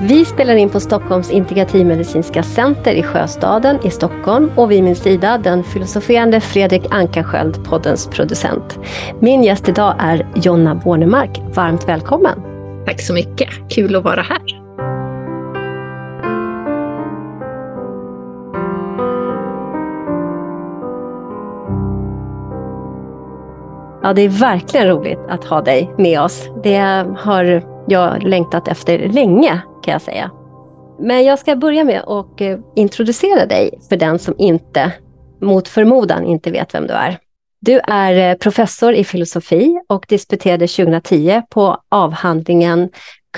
Vi spelar in på Stockholms integrativmedicinska center i Sjöstaden i Stockholm och vid min sida den filosoferande Fredrik Ankarsköld, poddens producent. Min gäst idag är Jonna Bornemark. Varmt välkommen! Tack så mycket, kul att vara här. Ja, det är verkligen roligt att ha dig med oss. Det har jag längtat efter länge kan jag säga. Men jag ska börja med att eh, introducera dig för den som inte, mot förmodan, inte vet vem du är. Du är eh, professor i filosofi och disputerade 2010 på avhandlingen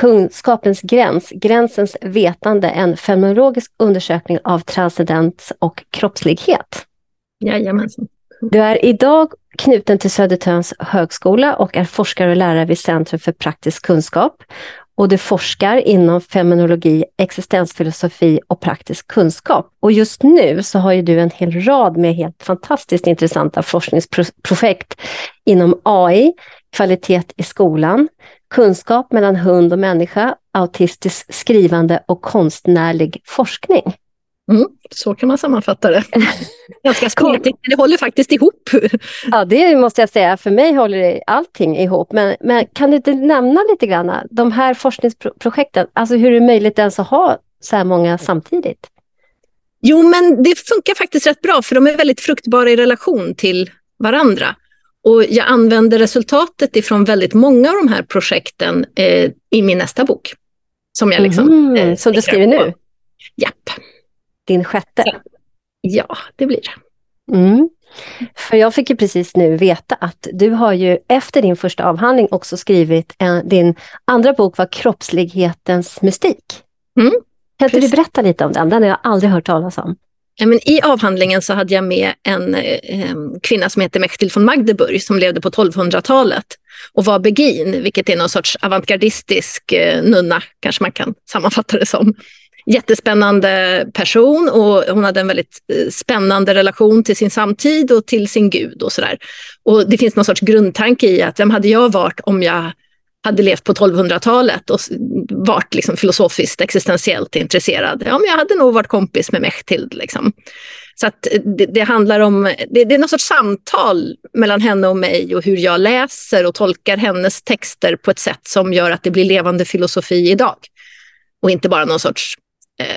Kunskapens gräns, gränsens vetande, en fenomenologisk undersökning av transcendens och kroppslighet. Jajamensan. Du är idag knuten till Södertörns högskola och är forskare och lärare vid Centrum för praktisk kunskap. Och du forskar inom feminologi, existensfilosofi och praktisk kunskap. Och just nu så har ju du en hel rad med helt fantastiskt intressanta forskningsprojekt inom AI, kvalitet i skolan, kunskap mellan hund och människa, autistiskt skrivande och konstnärlig forskning. Mm, så kan man sammanfatta det. Ganska spretigt, men det håller faktiskt ihop. Ja, det måste jag säga. För mig håller allting ihop. Men, men kan du inte nämna lite grann de här forskningsprojekten? Alltså hur är det möjligt ens att ha så här många samtidigt? Jo, men det funkar faktiskt rätt bra, för de är väldigt fruktbara i relation till varandra. Och jag använder resultatet ifrån väldigt många av de här projekten eh, i min nästa bok. Som jag liksom... Mm, eh, som du skriver nu? Japp din sjätte? Ja, det blir det. Mm. För jag fick ju precis nu veta att du har ju efter din första avhandling också skrivit en, din andra bok var Kroppslighetens mystik. Mm. Kan inte du berätta lite om den? Den har jag aldrig hört talas om. Ja, men I avhandlingen så hade jag med en eh, kvinna som heter Mechtil von Magdeburg som levde på 1200-talet och var begin, vilket är någon sorts avantgardistisk eh, nunna, kanske man kan sammanfatta det som jättespännande person och hon hade en väldigt eh, spännande relation till sin samtid och till sin gud och sådär. Och det finns någon sorts grundtanke i att vem hade jag varit om jag hade levt på 1200-talet och varit liksom filosofiskt existentiellt intresserad. Ja, men jag hade nog varit kompis med Mechthild. Liksom. Så att eh, det, det handlar om, det, det, är någon sorts samtal mellan henne och mig och hur jag läser och tolkar hennes texter på ett sätt som gör att det blir levande filosofi idag. Och inte bara någon sorts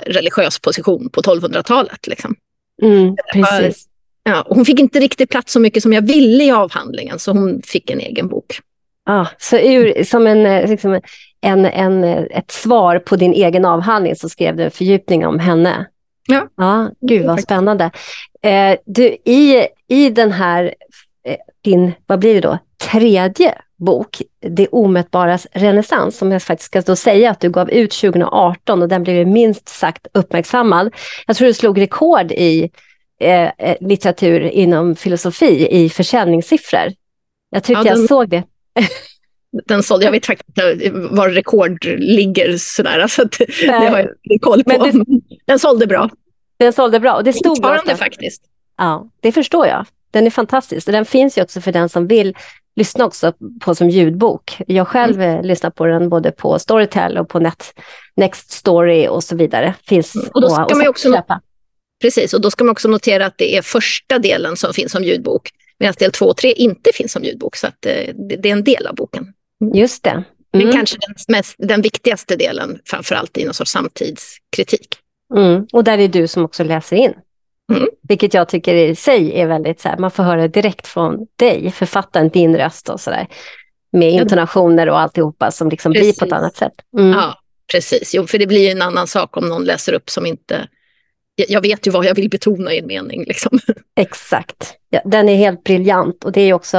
religiös position på 1200-talet. Liksom. Mm, precis. Ja, hon fick inte riktigt plats så mycket som jag ville i avhandlingen, så hon fick en egen bok. Ah, så ur, som en, eh, liksom, en, en, eh, ett svar på din egen avhandling så skrev du en fördjupning om henne? Ja. ja gud vad spännande. Eh, du, i, I den här, eh, din, vad blir det då, tredje bok, Det omätbaras renässans, som jag faktiskt ska då säga att du gav ut 2018 och den blev minst sagt uppmärksammad. Jag tror du slog rekord i eh, eh, litteratur inom filosofi i försäljningssiffror. Jag tyckte ja, den, jag såg det. den sålde, jag vet faktiskt inte var rekord ligger sådär, alltså det, det har jag koll på. Det, den sålde bra. Den sålde bra och det stod Fortfarande faktiskt. Ja, det förstår jag. Den är fantastisk och den finns ju också för den som vill lyssna också på som ljudbok. Jag själv mm. Eh, lyssnar på den både på Storytel och på Net, Next Story och så vidare. Finns mm. och då ska och, man också köpa. Precis, och då ska man också notera att det är första delen som finns som ljudbok, medan del två och tre inte finns som ljudbok, så att eh, det, är en del av boken. Mm. Just det. Mm. Men kanske den, mest, den viktigaste delen, framför allt i någon sorts samtidskritik. Mm. Och där är du som också läser in. Mm. Vilket jag tycker i sig är väldigt så här, man får höra direkt från dig, författaren, din röst och sådär. Med intonationer och alltihopa som liksom blir på ett annat sätt. Mm. Ja, precis. Jo, för det blir en annan sak om någon läser upp som inte... Jag vet ju vad jag vill betona i en mening. Liksom. Exakt. Ja, den är helt briljant och det är också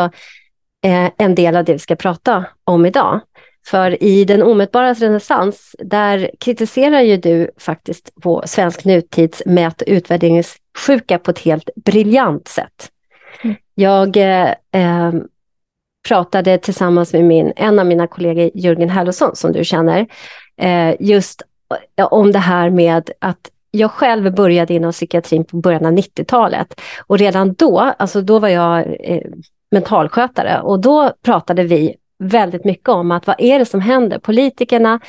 eh, en del av det vi ska prata om idag. För i Den omätbaras renässans, där kritiserar ju du faktiskt på svensk nutids mät och utvärderingssjuka på ett helt briljant sätt. Mm. Jag eh, pratade tillsammans med min, en av mina kollegor, Jörgen Hellosson, som du känner, eh, just om det här med att jag själv började inom psykiatrin på början av 90-talet. Och redan då, alltså då var jag eh, mentalskötare och då pratade vi väldigt mycket om att vad är det som händer? Politikerna,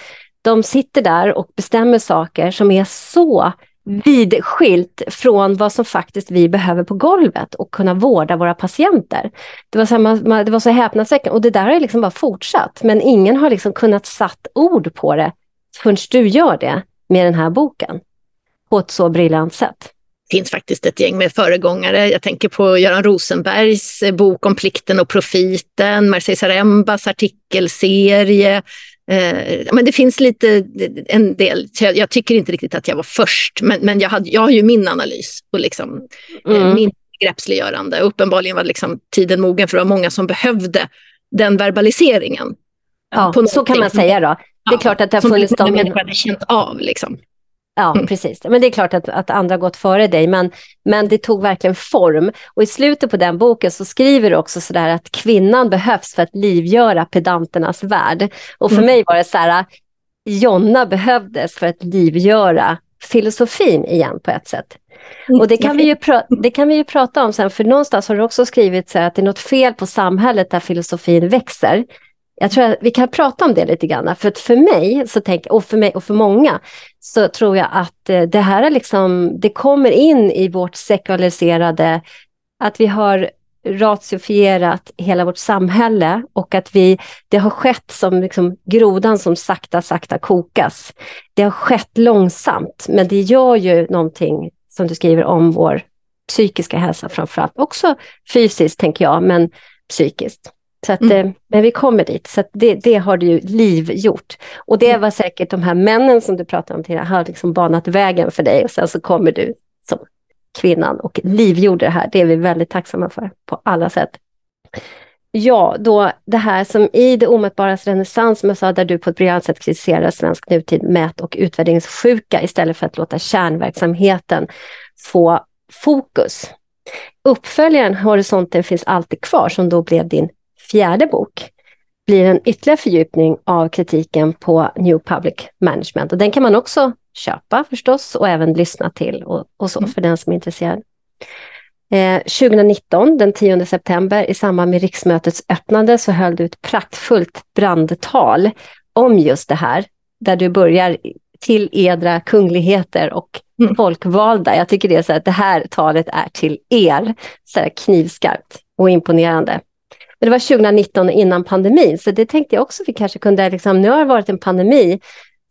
de sitter där och bestämmer saker som är så vidskilt från vad som faktiskt vi behöver på golvet och kunna vårda våra patienter. Det var så, man, det var så häpnadsväckande och det där har liksom bara fortsatt men ingen har liksom kunnat satt ord på det förrän du gör det med den här boken på ett så briljant sätt. Finns faktiskt ett gäng med föregångare. Jag tänker på Göran Rosenbergs bok om plikten och profiten, Mercedes Arembas artikelserie, Eh, men det finns lite, en del, jag, jag, tycker inte riktigt att jag var först, men, men jag, hade, jag har ju min analys och liksom, eh, mm. min begreppsliggörande. Uppenbarligen var liksom tiden mogen för det var många som behövde den verbaliseringen. Ja, så kan man säga då. Det är klart att det har funnits de... Som hade känt av liksom. Ja, mm. precis. Men det är klart att, att andra gått före dig, men, men det tog verkligen form. Och i slutet på den boken så skriver du också sådär att kvinnan behövs för att livgöra pedanternas värld. Och för mm. mig var det så här, Jonna behövdes för att livgöra filosofin igen på ett sätt. Mm. Och det kan, vi ju det kan vi ju prata om sen, för någonstans har du också skrivit så att det är något fel på samhället där filosofin växer. Jag tror att vi kan prata om det lite grann, för att för mig, så tänk, och för mig och för många, så tror jag att eh, det här är liksom, det kommer in i vårt sekulariserade, att vi har ratiofierat hela vårt samhälle och att vi, det har skett som liksom grodan som sakta, sakta kokas. Det har skett långsamt, men det gör ju någonting, som du skriver, om vår psykiska hälsa framförallt. Också fysiskt, tänker jag, men psykiskt. Så att, mm. Eh, men vi kommer dit, så det, det, har du liv gjort. Och det mm. var säkert de här männen som du pratade om tidigare, har liksom banat vägen för dig och sen så kommer du som kvinnan och livgjorde det här. Det är vi väldigt tacksamma för på alla sätt. Ja, då det här som i det omätbaras renässans, som jag sa, där du på ett briljant sätt kritiserar svensk nutid mät och utvärderingssjuka istället för att låta kärnverksamheten få fokus. Uppföljaren Horisonten finns alltid kvar, som då blev din fjärde bok blir en ytterligare fördjupning av kritiken på New Public Management. Och den kan man också köpa förstås och även lyssna till och, och så mm. för den som är intresserad. Eh, 2019, den 10 september, i samband med riksmötets öppnande så höll du ett praktfullt brandtal om just det här, där du börjar till edra kungligheter och mm. folkvalda. Jag tycker det är så att det här talet är till er, så knivskarpt och imponerande. Men det var 2019 innan pandemin, så det tänkte jag också vi kanske kunde, liksom, nu har det varit en pandemi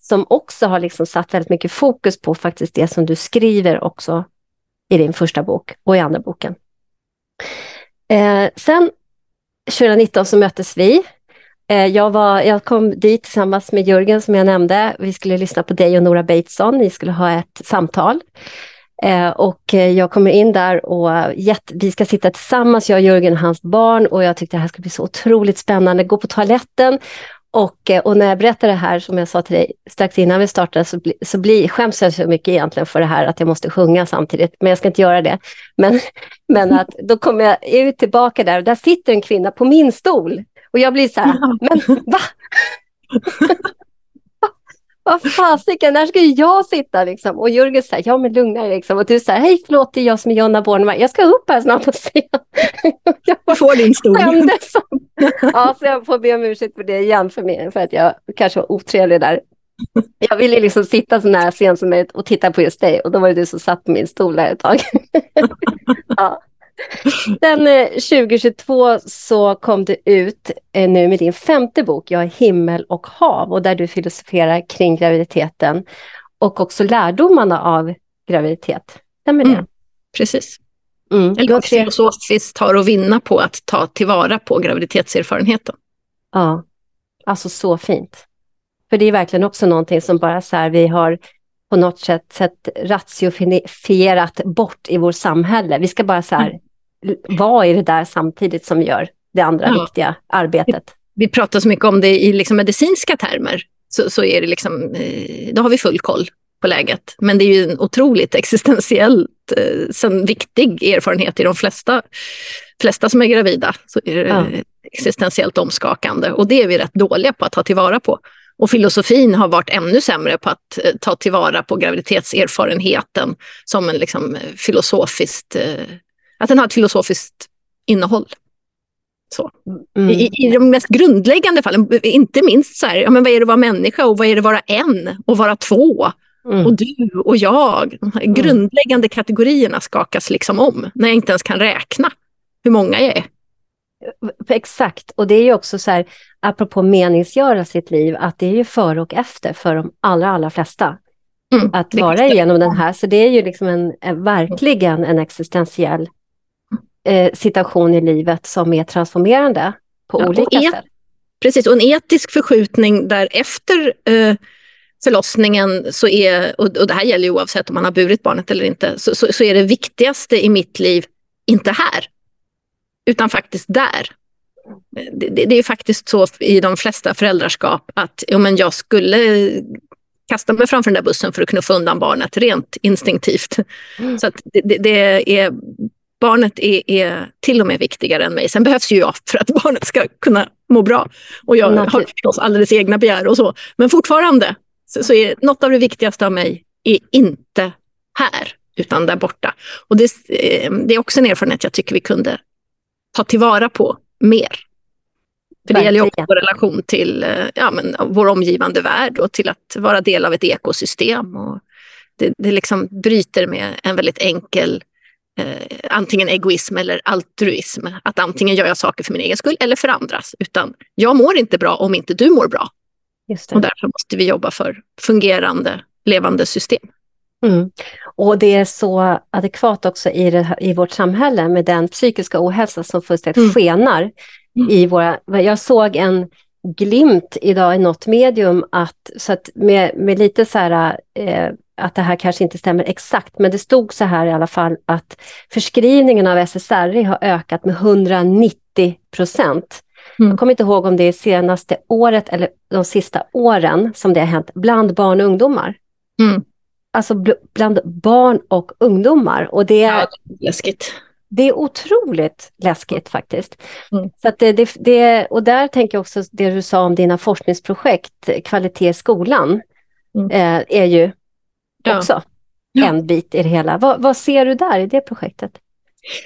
som också har liksom satt väldigt mycket fokus på faktiskt det som du skriver också i din första bok och i andra boken. Eh, sen 2019 så möttes vi. Eh, jag, var, jag kom dit tillsammans med Jörgen som jag nämnde. Vi skulle lyssna på dig och Nora Bateson. Ni skulle ha ett samtal. Eh, och eh, jag kommer in där och jätte, vi ska sitta tillsammans, jag, Jörgen och hans barn och jag tyckte det här skulle bli så otroligt spännande. Gå på toaletten och, eh, och när jag berättar det här, som jag sa till dig strax innan vi startade, så, bli, så bli, skäms jag så mycket egentligen för det här att jag måste sjunga samtidigt, men jag ska inte göra det. Men, men att då kommer jag ut tillbaka där och där sitter en kvinna på min stol. Och jag blir så här, men va? vad fasiken, där ska jag sitta liksom. Och Jörgen säger, ja men lugna dig liksom. Och du säger, hej förlåt det är jag som är Jonna Bornemark, jag ska upp här snart på scen. Du får din stol. ja, så jag får be om ursäkt för det igen för mig, för att jag kanske var otrevlig där. Jag ville liksom sitta så nära scen som möjligt och titta på just dig och då var det du som satt på min stol där ett tag. ja. Sen 2022 eh, så kom du ut eh, nu med din femte bok, Jag är himmel och hav, och där du filosoferar kring graviditeten och också lärdomarna av graviditet. Stämmer det? Mm, precis. Mm. Eller vad filosofiskt har att vinna på att ta tillvara på graviditetserfarenheten. Ja, alltså så fint. För det är verkligen också någonting som bara så här, vi har på något sätt, sätt ratiofierat bort i vårt samhälle. Vi ska bara så här, mm. vara i det där samtidigt som vi gör det andra ja. viktiga arbetet. Vi, vi pratar så mycket om det i liksom medicinska termer. Så, så är det liksom, eh, då har vi full koll på läget. Men det är ju en otroligt existentiellt eh, viktig erfarenhet i de flesta, flesta som är gravida. Så är det ja. existentiellt omskakande och det är vi rätt dåliga på att ta tillvara på. Och filosofin har varit ännu sämre på att eh, ta tillvara på graviditetserfarenheten som en liksom, filosofiskt, eh, att den har ett filosofiskt innehåll. Så. Mm. I, I, de mest grundläggande fallen, inte minst så här, ja, men vad är det att vara människa och vad är det att vara en och vara två? Mm. Och du och jag. De här mm. grundläggande kategorierna skakas liksom om när jag inte ens kan räkna hur många jag är. Exakt, och det är ju också så här, apropå meningsgöra sitt liv, att det är ju före och efter för de allra, allra flesta. Mm, att vara igenom den här, så det är ju liksom en, en verkligen en existentiell eh, situation i livet som är transformerande på ja, olika sätt. Precis, och en etisk förskjutning där efter eh, förlossningen, så är, och, och det här gäller ju oavsett om man har burit barnet eller inte, så, så, så är det viktigaste i mitt liv inte här, utan faktiskt där. Det, det, det, är faktiskt så i de flesta föräldraskap att ja, men jag skulle kasta mig framför den där bussen för att knuffa undan barnet rent instinktivt. Mm. Så det, det, är barnet är, är, till och med viktigare än mig. Sen behövs ju jag för att barnet ska kunna må bra. Och jag har förstås alldeles egna begär och så. Men fortfarande så, så är något av det viktigaste av mig är inte här, utan där borta. Och det, eh, det är också en erfarenhet jag tycker vi kunde ta tillvara på mer. För det gäller ju också vår relation till eh, ja, men, vår omgivande värld och till att vara del av ett ekosystem. Och det, det liksom bryter med en väldigt enkel eh, antingen egoism eller altruism. Att antingen gör jag saker för min egen skull eller för andras. Utan jag mår inte bra om inte du mår bra. Och därför måste vi jobba för fungerande, levande system. Mm. Och det är så adekvat också i, det, i vårt samhälle med den psykiska ohälsa som fullständigt mm. skenar. Mm. I våra, jag såg en glimt idag i något medium att, så att med, med lite så här, eh, att det här kanske inte stämmer exakt, men det stod så här i alla fall att förskrivningen av SSRI har ökat med 190 procent. Mm. Jag kommer inte ihåg om det är senaste året eller de sista åren som det har hänt bland barn och ungdomar. Mm. Alltså bland barn och ungdomar. Och det är, ja, läskigt. Det är otroligt läskigt faktiskt. Mm. Så det, det, det, och där tänker jag också det du sa om dina forskningsprojekt, kvalitet i skolan, mm. eh, är ju också ja. en bit i det hela. Vad, vad ser du där i det projektet?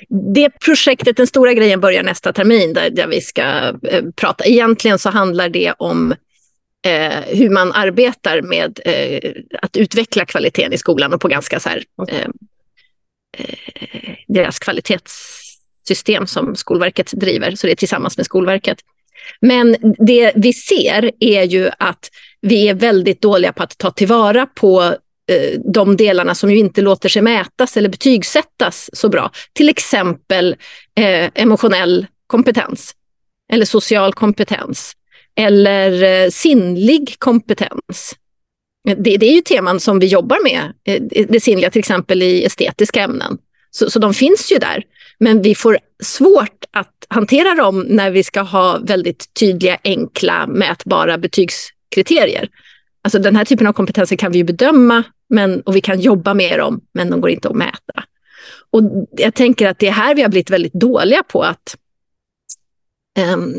Det projektet, den stora grejen, börjar nästa termin där, där vi ska eh, prata. Egentligen så handlar det om eh, hur man arbetar med eh, att utveckla kvaliteten i skolan och på ganska så här. Eh, eh, deras kvalitetssystem som Skolverket driver, så det är tillsammans med Skolverket. Men det vi ser är ju att vi är väldigt dåliga på att ta tillvara på Eh, de delarna som ju inte låter sig mätas eller betygsättas så bra. Till exempel eh, emotionell kompetens eller social kompetens eller eh, sinnlig kompetens. Det, det, är ju teman som vi jobbar med, eh, det sinnliga till exempel i estetiska ämnen. Så, så de finns ju där. Men vi får svårt att hantera dem när vi ska ha väldigt tydliga, enkla, mätbara betygskriterier. Alltså den här typen av kompetenser kan vi ju bedöma men, och vi kan jobba med dem, men de går inte att mäta. Och jag tänker att det är här vi har blivit väldigt dåliga på att Ehm,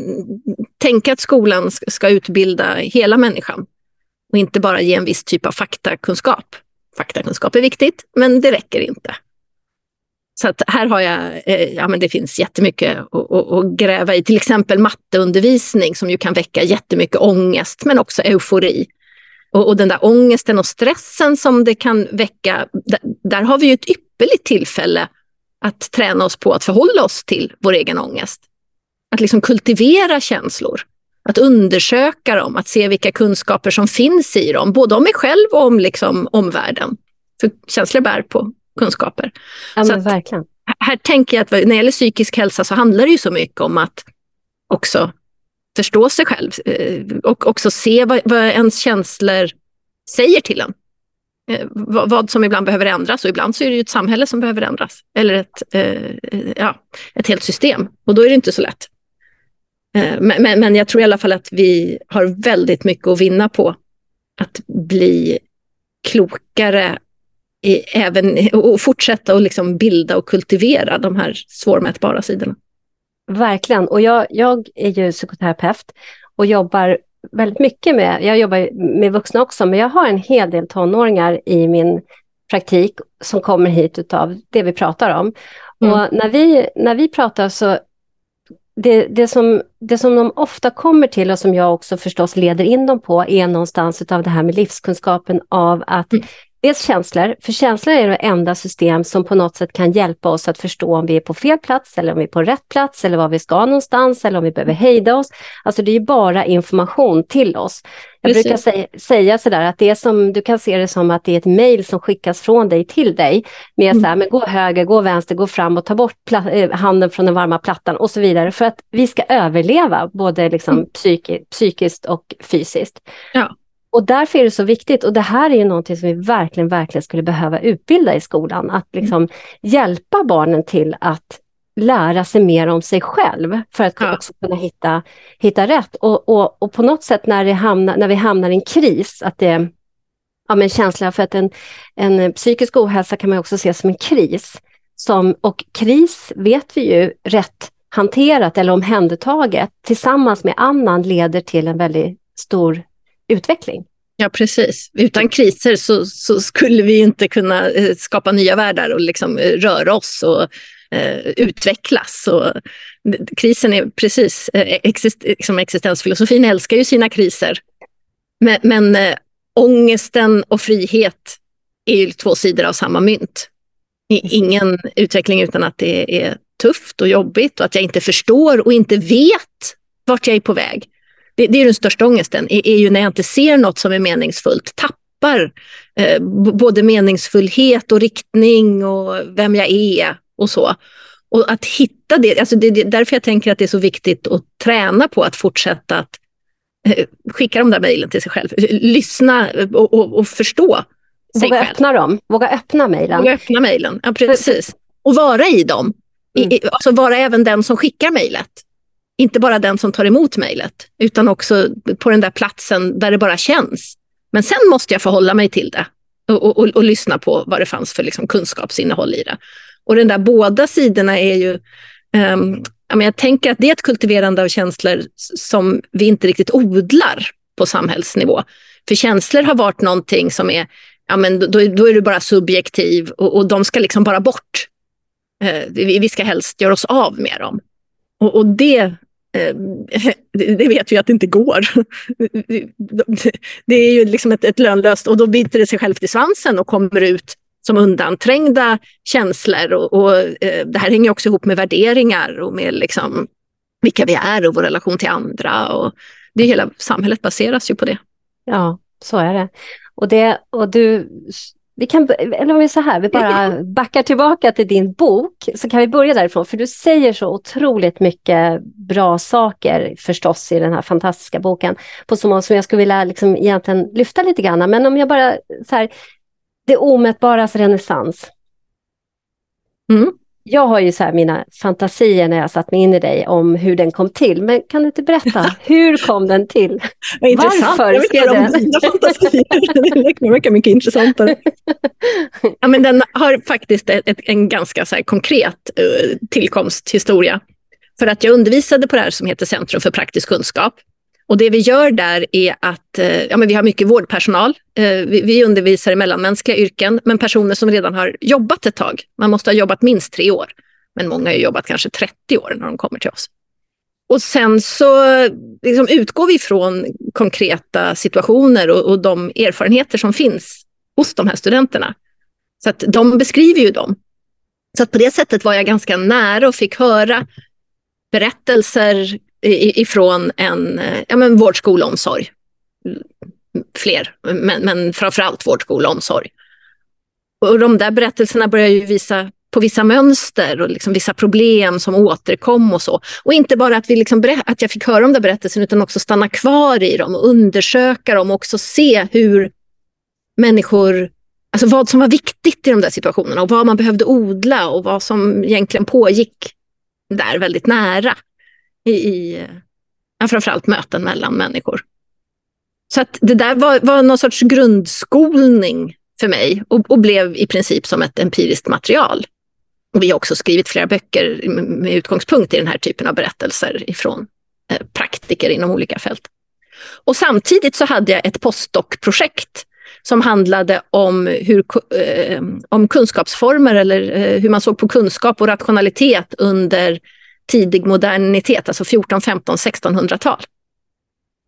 tänka att skolan ska utbilda hela människan och inte bara ge en viss typ av faktakunskap. Faktakunskap är viktigt, men det räcker inte. Så att här har jag, eh, ja men det finns jättemycket att, att, att gräva i. Till exempel matteundervisning som ju kan väcka jättemycket ångest men också eufori. Och, och, den där ångesten och stressen som det kan väcka, där, där har vi ju ett ypperligt tillfälle att träna oss på att förhålla oss till vår egen ångest. Att liksom kultivera känslor, att undersöka dem, att se vilka kunskaper som finns i dem, både om mig själv och om liksom omvärlden. För känslor bär på kunskaper. Ja, men verkligen. Här tänker jag att när det gäller psykisk hälsa så handlar det ju så mycket om att också förstå sig själv eh, och också se vad, vad ens känslor säger till en. Eh, vad, vad, som ibland behöver ändras och ibland så är det ju ett samhälle som behöver ändras. Eller ett, eh, ja, ett helt system och då är det inte så lätt. Eh, men, men, men, jag tror i alla fall att vi har väldigt mycket att vinna på att bli klokare i, även, och fortsätta att liksom bilda och kultivera de här svårmätbara sidorna. Verkligen, och jag, jag är ju psykoterapeut och jobbar väldigt mycket med, jag jobbar med vuxna också, men jag har en hel del tonåringar i min praktik som kommer hit av det vi pratar om. Mm. Och när vi, när vi pratar så det, det, som, det som de ofta kommer till och som jag också förstås leder in dem på är någonstans av det här med livskunskapen av att mm. Dels känslor, för känslor är det enda system som på något sätt kan hjälpa oss att förstå om vi är på fel plats eller om vi är på rätt plats eller var vi ska någonstans eller om vi behöver hejda oss. Alltså det är bara information till oss. Jag Precis. brukar säga, säga sådär att det är som, du kan se det som att det är ett mejl som skickas från dig till dig. Med mm. så här, men gå höger, gå vänster, gå fram och ta bort eh, handen från den varma plattan och så vidare. För att vi ska överleva både liksom mm. psyki psykiskt och fysiskt. Ja. Och därför är det så viktigt, och det här är ju någonting som vi verkligen, verkligen skulle behöva utbilda i skolan, att liksom mm. hjälpa barnen till att lära sig mer om sig själv för att ja. också kunna hitta, hitta rätt. Och, och, och på något sätt när, det hamnar, när vi hamnar i en kris, att det ja, men känsla för att en, en psykisk ohälsa kan man också se som en kris. Som, och kris vet vi ju rätt hanterat eller omhändertaget tillsammans med annan leder till en väldigt stor utveckling. Ja, precis. Utan kriser så, så skulle vi inte kunna eh, skapa nya världar och liksom eh, röra oss och eh, utvecklas. Och, krisen är precis, eh, exist, liksom existensfilosofin älskar ju sina kriser. Men, men eh, ångesten och frihet är ju två sidor av samma mynt. Ingen utveckling utan att det är tufft och jobbigt och att jag inte förstår och inte vet vart jag är på väg det, det är den största ångesten, är, är, ju när jag inte ser något som är meningsfullt, tappar eh, både meningsfullhet och riktning och vem jag är och så. Och att hitta det, alltså det är därför jag tänker att det är så viktigt att träna på att fortsätta att eh, skicka de där mejlen till sig själv, lyssna och, och, och förstå sig Våga själv. öppna dem, våga öppna mejlen. Våga öppna mejlen, ja precis. Och vara i dem. Mm. Alltså vara även den som skickar mejlet inte bara den som tar emot mejlet, utan också på den där platsen där det bara känns. Men sen måste jag förhålla mig till det och, och, och lyssna på vad det fanns för liksom kunskapsinnehåll i det. Och den där båda sidorna är ju... Um, jag tänker att det är ett kultiverande av känslor som vi inte riktigt odlar på samhällsnivå. För känslor har varit någonting som är, ja men då, då är du bara subjektiv och, och de ska liksom bara bort. Eh, vi, vi ska helst göra oss av med dem. Och, och det Ehm, det vet vi att det inte går. Det är ju liksom ett, ett lönlöst och då biter det sig självt i svansen och kommer ut som undanträngda känslor. Och, och eh, det här hänger också ihop med värderingar och med liksom vilka vi är och vår relation till andra. Och det hela samhället baseras ju på det. Ja, så är det. Och, det, och du vi kan, eller om vi så här, vi bara backar tillbaka till din bok, så kan vi börja därifrån, för du säger så otroligt mycket bra saker förstås i den här fantastiska boken, på så många som jag skulle vilja liksom egentligen lyfta lite grann, men om jag bara så här, det omätbaras renässans. Mm jag har ju så mina fantasier när jag satt mig in i dig om hur den kom till. Men kan du inte berätta, hur kom den till? Varför skrev den? Dina fantasier. det verkar mycket intressantare. ja, men den har faktiskt ett, en ganska så konkret uh, tillkomsthistoria. För att jag undervisade på det här som heter Centrum för praktisk kunskap. Och det vi gör där är att eh, ja, men vi har mycket vårdpersonal. Eh, vi, vi undervisar i mellanmänskliga yrken, men personer som redan har jobbat ett tag. Man måste ha jobbat minst tre år, men många har jobbat kanske 30 år när de kommer till oss. Och sen så liksom utgår vi från konkreta situationer och, och, de erfarenheter som finns hos de här studenterna. Så att de beskriver ju dem. Så att på det sättet var jag ganska nära och fick höra berättelser ifrån en eh, ja, men vård, skola, omsorg. Fler, men, men framförallt vård, skola, omsorg. Och de där berättelserna börjar ju visa på vissa mönster och liksom vissa problem som återkom och så. Och inte bara att, vi liksom att jag fick höra om de berättelserna utan också stanna kvar i dem och undersöka dem och också se hur människor, alltså vad som var viktigt i de där situationerna och vad man behövde odla och vad som egentligen pågick där väldigt nära i, i ja, framförallt möten mellan människor. Så att det där var, var någon sorts grundskolning för mig och, och, blev i princip som ett empiriskt material. Och vi har också skrivit flera böcker med utgångspunkt i den här typen av berättelser ifrån eh, praktiker inom olika fält. Och samtidigt så hade jag ett postdoc-projekt som handlade om, hur, eh, om kunskapsformer eller eh, hur man såg på kunskap och rationalitet under tidig modernitet, alltså 14, 15, 1600-tal.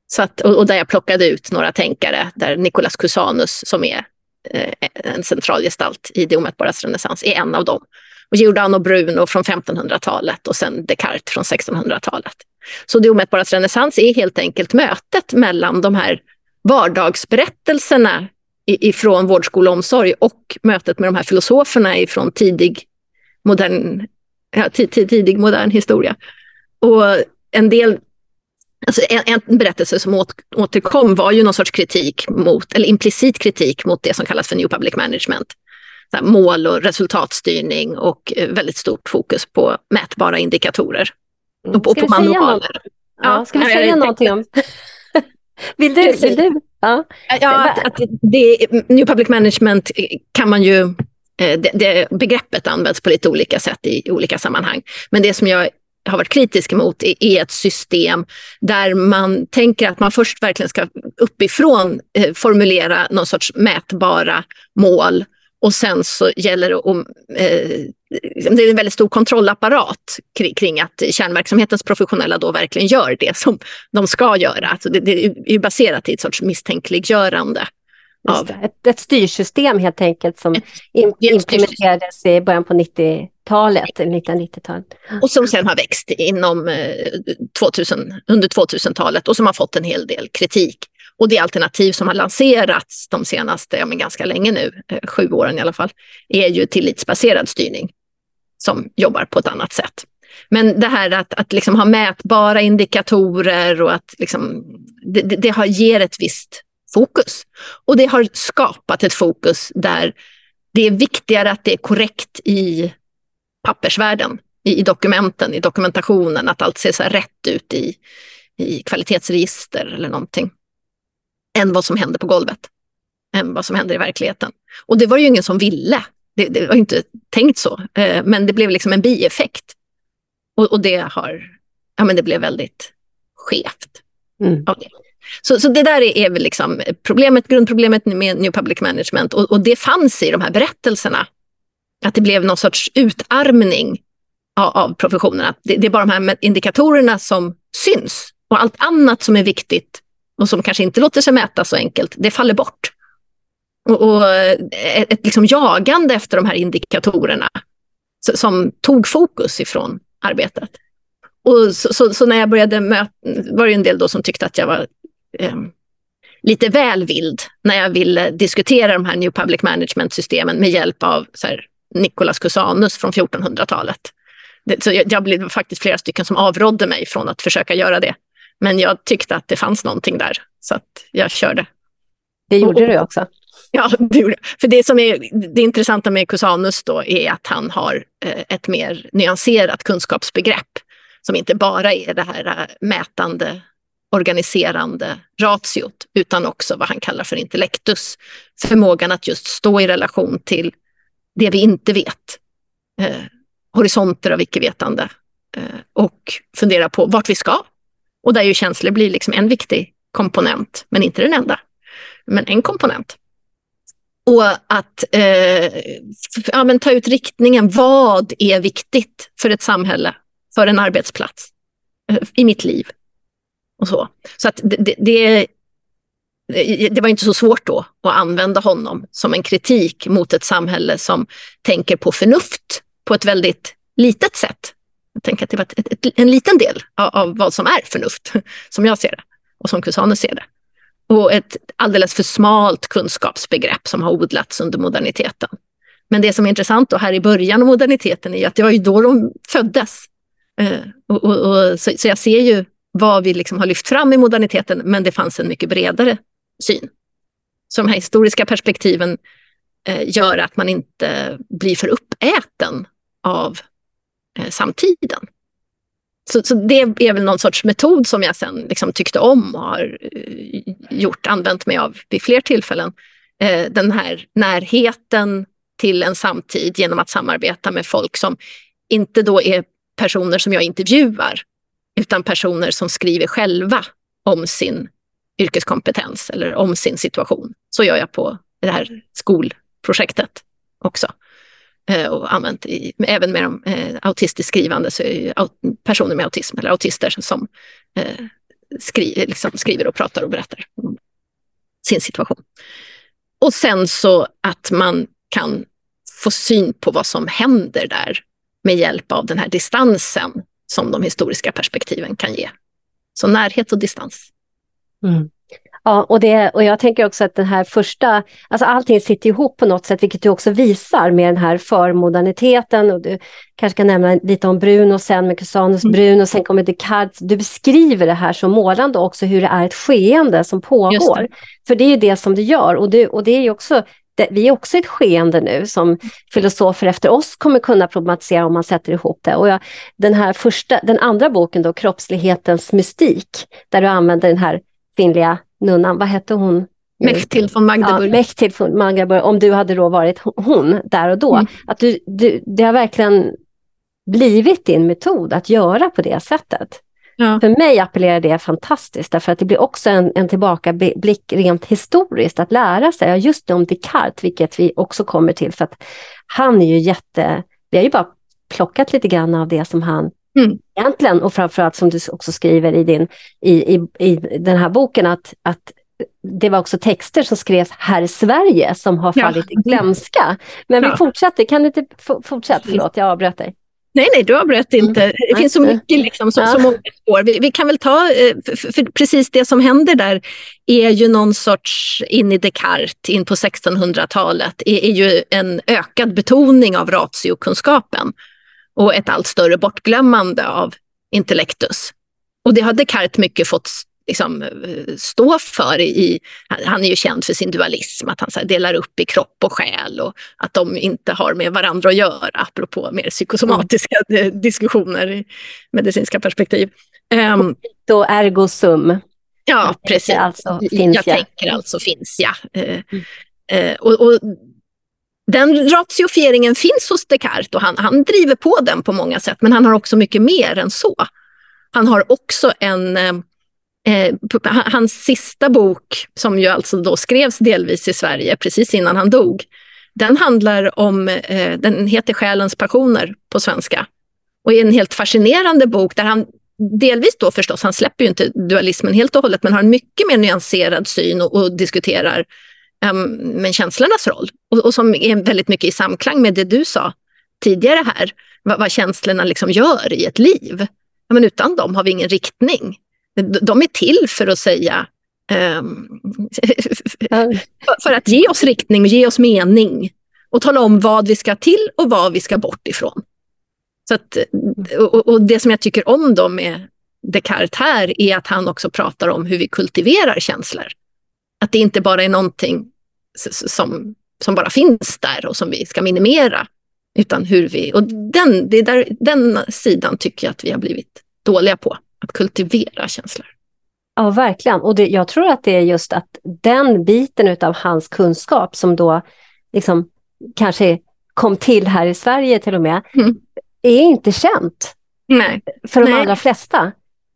Så att, och, och, där jag plockade ut några tänkare, där Nicolas Cusanus som är eh, en central gestalt i det omätbaras renässans är en av dem. Och Giordano Bruno från 1500-talet och sen Descartes från 1600-talet. Så det omätbaras renässans är helt enkelt mötet mellan de här vardagsberättelserna ifrån vårdskola och omsorg och mötet med de här filosoferna ifrån tidig modern, ja, tidig modern historia. Och en del Alltså en, en, berättelse som åt, återkom var ju någon sorts kritik mot, eller implicit kritik mot det som kallas för New Public Management. Så mål och resultatstyrning och eh, väldigt stort fokus på mätbara indikatorer. Mm. Och, och på manualer. Ja, ska vi säga ja, någonting om... vill du? Vill du? Ja, ja att, att det, New Public Management kan man ju eh, Eh, det, det, begreppet används på lite olika sätt i, i olika sammanhang. Men det som jag har varit kritisk emot är ett system där man tänker att man först verkligen ska uppifrån eh, formulera någon sorts mätbara mål och sen så gäller det att eh, det är en väldigt stor kontrollapparat kring, kring, att kärnverksamhetens professionella då verkligen gör det som de ska göra. Alltså det, det är ju baserat i ett sorts misstänkliggörande. Av... Ett, ett styrsystem helt enkelt som ett, implementerades i början på 90-talet, 1990-talet. Och som sen har växt inom 2000, eh, under 2000-talet och som har fått en hel del kritik. Och det alternativ som har lanserats de senaste, ja men ganska länge nu, eh, sju åren i alla fall, är ju tillitsbaserad styrning som jobbar på ett annat sätt. Men det här att, att liksom ha mätbara indikatorer och att liksom, det, det har, ger ett visst fokus. Och det har skapat ett fokus där det är viktigare att det är korrekt i pappersvärlden, i, dokumenten, i dokumentationen, att allt ser så rätt ut i, i kvalitetsregister eller någonting, än vad som händer på golvet, än vad som händer i verkligheten. Och det var ju ingen som ville. Det, det var inte tänkt så, eh, men det blev liksom en bieffekt. Och, och, det har, ja men det blev väldigt skevt mm. av det. Så, så det där är, väl liksom problemet, grundproblemet med New Public Management och, och, det fanns i de här berättelserna. Att det blev någon sorts utarmning av, av professionerna. Det, det, är bara de här indikatorerna som syns och allt annat som är viktigt och som kanske inte låter sig mäta så enkelt, det faller bort. Och, och ett, ett liksom jagande efter de här indikatorerna som tog fokus ifrån arbetet. Och så, så, så, när jag började möta, var det en del då som tyckte att jag var eh, lite väl vild när jag ville diskutera de här New Public Management-systemen med hjälp av så här, Nicolas Cusanus från 1400-talet. Så jag, jag blev faktiskt flera stycken som avrådde mig från att försöka göra det. Men jag tyckte att det fanns någonting där, så att jag körde. Det gjorde du också? Ja, det gjorde För det som är det intressanta med Cusanus då är att han har eh, ett mer nyanserat kunskapsbegrepp som inte bara är det här eh, mätande organiserande ratiot, utan också vad han kallar för intellektus. Förmågan att just stå i relation till det vi inte vet. Eh, horisonter av icke-vetande. Eh, och fundera på vart vi ska. Och där ju känslor blir liksom en viktig komponent, men inte den enda. Men en komponent. Och att eh, ja, men ta ut riktningen. Vad är viktigt för ett samhälle, för en arbetsplats, eh, i mitt liv? Och så så att det, det, det var inte så svårt då att använda honom som en kritik mot ett samhälle som tänker på förnuft på ett väldigt litet sätt. Jag tänker att det var ett, ett, en liten del av, av, vad som är förnuft, som jag ser det och som Cusanus ser det. Och ett alldeles för smalt kunskapsbegrepp som har odlats under moderniteten. Men det som är intressant då här i början av moderniteten är att det var ju då de föddes. Eh, och, och, och så, så jag ser ju vad vi liksom har lyft fram i moderniteten, men det fanns en mycket bredare syn. Så de här historiska perspektiven eh, gör att man inte blir för uppäten av eh, samtiden. Så, så, det är väl någon sorts metod som jag sen liksom tyckte om och har eh, gjort, använt mig av vid fler tillfällen. eh, den här närheten till en samtid genom att samarbeta med folk som inte då är personer som jag intervjuar, utan personer som skriver själva om sin yrkeskompetens eller om sin situation. Så gör jag på det här skolprojektet också. Eh, och använt i, även med de eh, autistiskt skrivande, så är det personer med autism eller autister som eh, skri, liksom skriver och pratar och berättar om sin situation. Och sen så att man kan få syn på vad som händer där med hjälp av den här distansen som de historiska perspektiven kan ge. Så närhet och distans. Mm. Ja, och, det, och jag tänker också att den här första, alltså allting sitter ihop på något sätt, vilket du också visar med den här förmoderniteten. Och du kanske kan nämna lite om Bruno sen med Cusanus mm. Bruno, sen kommer Descartes. Du beskriver det här så målande också, hur det är ett skeende som pågår. Det. För det är ju det som det gör och det, och det är ju också det, vi är också ett skeende nu som filosofer efter oss kommer kunna problematisera om man sätter ihop det. Och jag, den, här första, den andra boken, då, Kroppslighetens mystik, där du använder den här kvinnliga nunnan, vad hette hon? Mechtild von Magdeburg. Ja, Mechtild von Magdeburg, om du hade då varit hon där och då. Mm. Att du, du, det har verkligen blivit din metod att göra på det sättet. Ja. För mig appellerar det fantastiskt, därför att det blir också en, en tillbakablick rent historiskt, att lära sig, just om Descartes, vilket vi också kommer till, för att han är ju jätte, vi har ju bara plockat lite grann av det som han Mm. Egentligen, och framförallt som du också skriver i, din, i, i, i den här boken, att, att det var också texter som skrevs här i Sverige som har fallit ja. i glömska. Men vi ja. fortsätter, kan du inte fortsätta? Förlåt, jag avbröt dig. Nej, nej, du avbröt mm. inte. Det finns så mycket, liksom, så, ja. så många spår. Vi, vi, kan väl ta, eh, för, för, precis det som händer där är ju någon sorts, in i Descartes, in på 1600-talet, är, är ju en ökad betoning av ratiokunskapen och ett allt större bortglömmande av intellektus. Och det har Descartes mycket fått liksom, stå för. I, han är ju känd för sin dualism, att han så delar upp i kropp och själ och att de inte har med varandra att göra, apropå mer psykosomatiska mm. diskussioner i medicinska perspektiv. Um, Då ergo sum. Ja, precis. Alltså, finns jag, jag tänker alltså finns jag. Uh, uh, och, och den ratiofieringen finns hos Descartes och han, han driver på den på många sätt, men han har också mycket mer än så. Han har också en eh, hans sista bok, som ju alltså då skrevs delvis i Sverige precis innan han dog, den handlar om, eh, den heter Själens passioner på svenska och är en helt fascinerande bok där han delvis då förstås, han släpper ju inte dualismen helt och hållet, men har en mycket mer nyanserad syn och, och diskuterar ehm, um, men känslornas roll och, och, som är väldigt mycket i samklang med det du sa tidigare här, vad, vad känslorna liksom gör i ett liv. Ja, men utan dem har vi ingen riktning. De är till för att säga um, för att ge oss riktning och ge oss mening och tala om vad vi ska till och vad vi ska bort ifrån. Så att, och, och det som jag tycker om då med Descartes här är att han också pratar om hur vi kultiverar känslor. Att det inte bara är någonting som, som bara finns där och som vi ska minimera. Utan hur vi, och den, det där, den sidan tycker jag att vi har blivit dåliga på, att kultivera känslor. Ja, verkligen. Och det, jag tror att det är just att den biten av hans kunskap som då liksom kanske kom till här i Sverige till och med, mm. är inte känt Nej. för de Nej. allra flesta.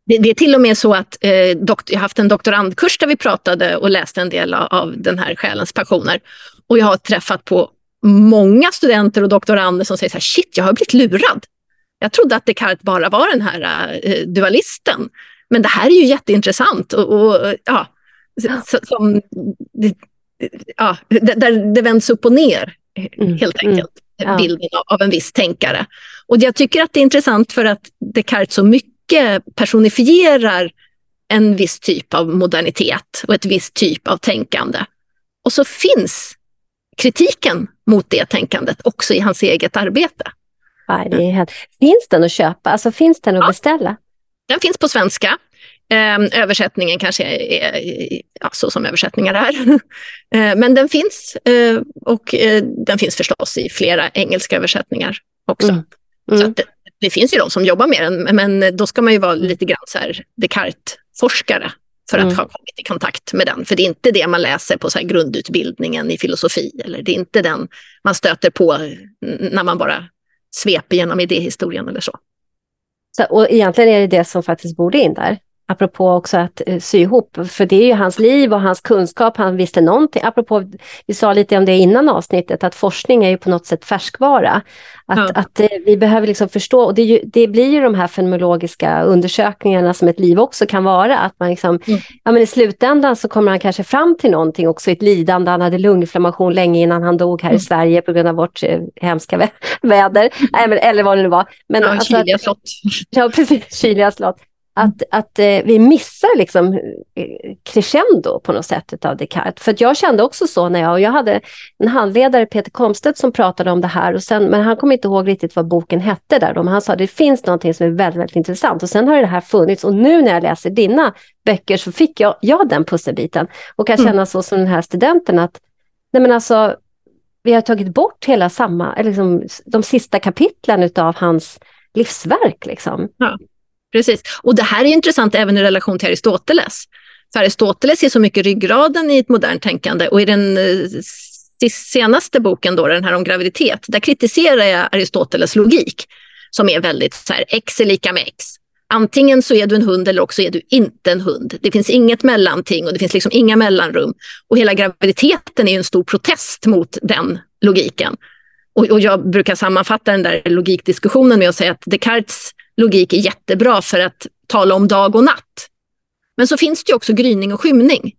Det, det, är till och med så att eh, dokt, jag har haft en doktorandkurs där vi pratade och läste en del av, av den här själens passioner. Och jag har träffat på många studenter och doktorander som säger så här, shit, jag har blivit lurad. Jag trodde att Descartes bara var den här eh, dualisten. Men det här är ju jätteintressant. Och, och ja, som, ja, där det vänds upp och ner, mm, helt mm. enkelt, mm, bilden av, av en viss tänkare. Och jag tycker att det är intressant för att Descartes så mycket mycket personifierar en viss typ av modernitet och ett visst typ av tänkande. Och så finns kritiken mot det tänkandet också i hans eget arbete. Ja, det är helt... Finns den att köpa? Alltså finns den att ja. beställa? Den finns på svenska. Ehm, översättningen kanske är ja, så som översättningar är. Ehm, men den finns eh, och eh, den finns förstås i flera engelska översättningar också. Mm. Mm. Så att det finns ju de som jobbar med den, men då ska man ju vara lite grann så här Descartes-forskare för att mm. ha kommit i kontakt med den. För det är inte det man läser på så grundutbildningen i filosofi eller det är inte den man stöter på när man bara sveper genom idéhistorien eller så. så och egentligen är det det som faktiskt borde in där apropå också att uh, sy ihop, för det är ju hans liv och hans kunskap, han visste någonting, apropå, vi sa lite om det innan avsnittet, att forskning är ju på något sätt färskvara. Att, ja. att uh, vi behöver liksom förstå, och det, ju, det, blir ju de här fenomenologiska undersökningarna som ett liv också kan vara, att man liksom, mm. ja men i slutändan så kommer han kanske fram till någonting också, ett lidande, han hade lunginflammation länge innan han dog här mm. i Sverige på grund av vårt uh, hemska vä väder, Nej, eller vad det nu var. Men, ja, alltså, Kyliga slott. Ja, precis, Kyliga slott. Att, att eh, vi missar liksom eh, crescendo på något sätt av Descartes. För jag kände också så när jag, och jag hade en handledare, Peter Komstedt, som pratade om det här. Och sen, men han kom inte ihåg riktigt vad boken hette där. Men han sa att det finns någonting som är väldigt, väldigt intressant. Och sen har det här funnits. Och nu när jag läser dina böcker så fick jag, jag den pusselbiten. Och kan mm. känna så som den här studenten att nej men alltså, vi har tagit bort hela samma, eller liksom, de sista kapitlen av hans livsverk. Liksom. Ja. Precis. Och det här är intressant även i relation till Aristoteles. För Aristoteles är så mycket ryggraden i ett modernt tänkande och i den eh, senaste boken, då, den här om graviditet, där kritiserar jag Aristoteles logik som är väldigt så här, x är lika med x. Antingen så är du en hund eller också är du inte en hund. Det finns inget mellanting och det finns liksom inga mellanrum. Och hela graviditeten är en stor protest mot den logiken. Och, och jag brukar sammanfatta den där logikdiskussionen med att säga att Descartes logik är jättebra för att tala om dag och natt. Men så finns det också gryning och skymning.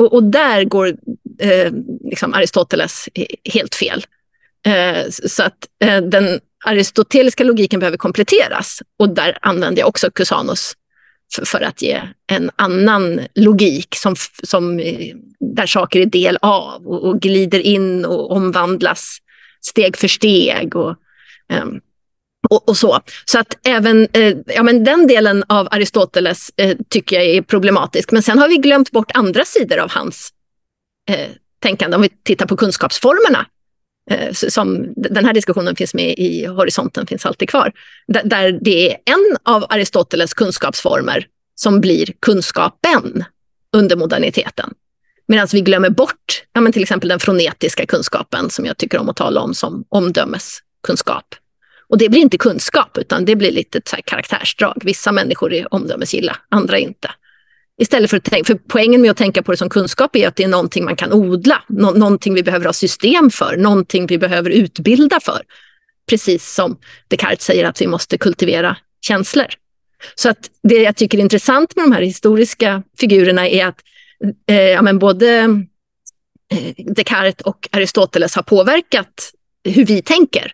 Och, och där går eh, liksom Aristoteles helt fel. Eh, så att eh, den aristoteliska logiken behöver kompletteras. Och där använder jag också Cusanus för, för att ge en annan logik som, som, eh, där saker är del av och, och glider in och omvandlas steg för steg. Och, um, och, och, så. Så att även eh, ja, men den delen av Aristoteles eh, tycker jag är problematisk. Men sen har vi glömt bort andra sidor av hans eh, tänkande. Om vi tittar på kunskapsformerna. Eh, som, den här diskussionen finns med i Horisonten, finns alltid kvar. D där det är en av Aristoteles kunskapsformer som blir kunskapen under moderniteten. Medan vi glömmer bort ja, men till exempel den fronetiska kunskapen som jag tycker om att tala om som omdömeskunskap. Och det blir inte kunskap, utan det blir lite så karaktärsdrag. Vissa människor är omdömesgilla, andra inte. Istället för att tänka, för poängen med att tänka på det som kunskap är att det är någonting man kan odla, nå någonting vi behöver ha system för, någonting vi behöver utbilda för. Precis som Descartes säger att vi måste kultivera känslor. Så att det jag tycker är intressant med de här historiska figurerna är att eh, ja, men både eh, Descartes och Aristoteles har påverkat hur vi tänker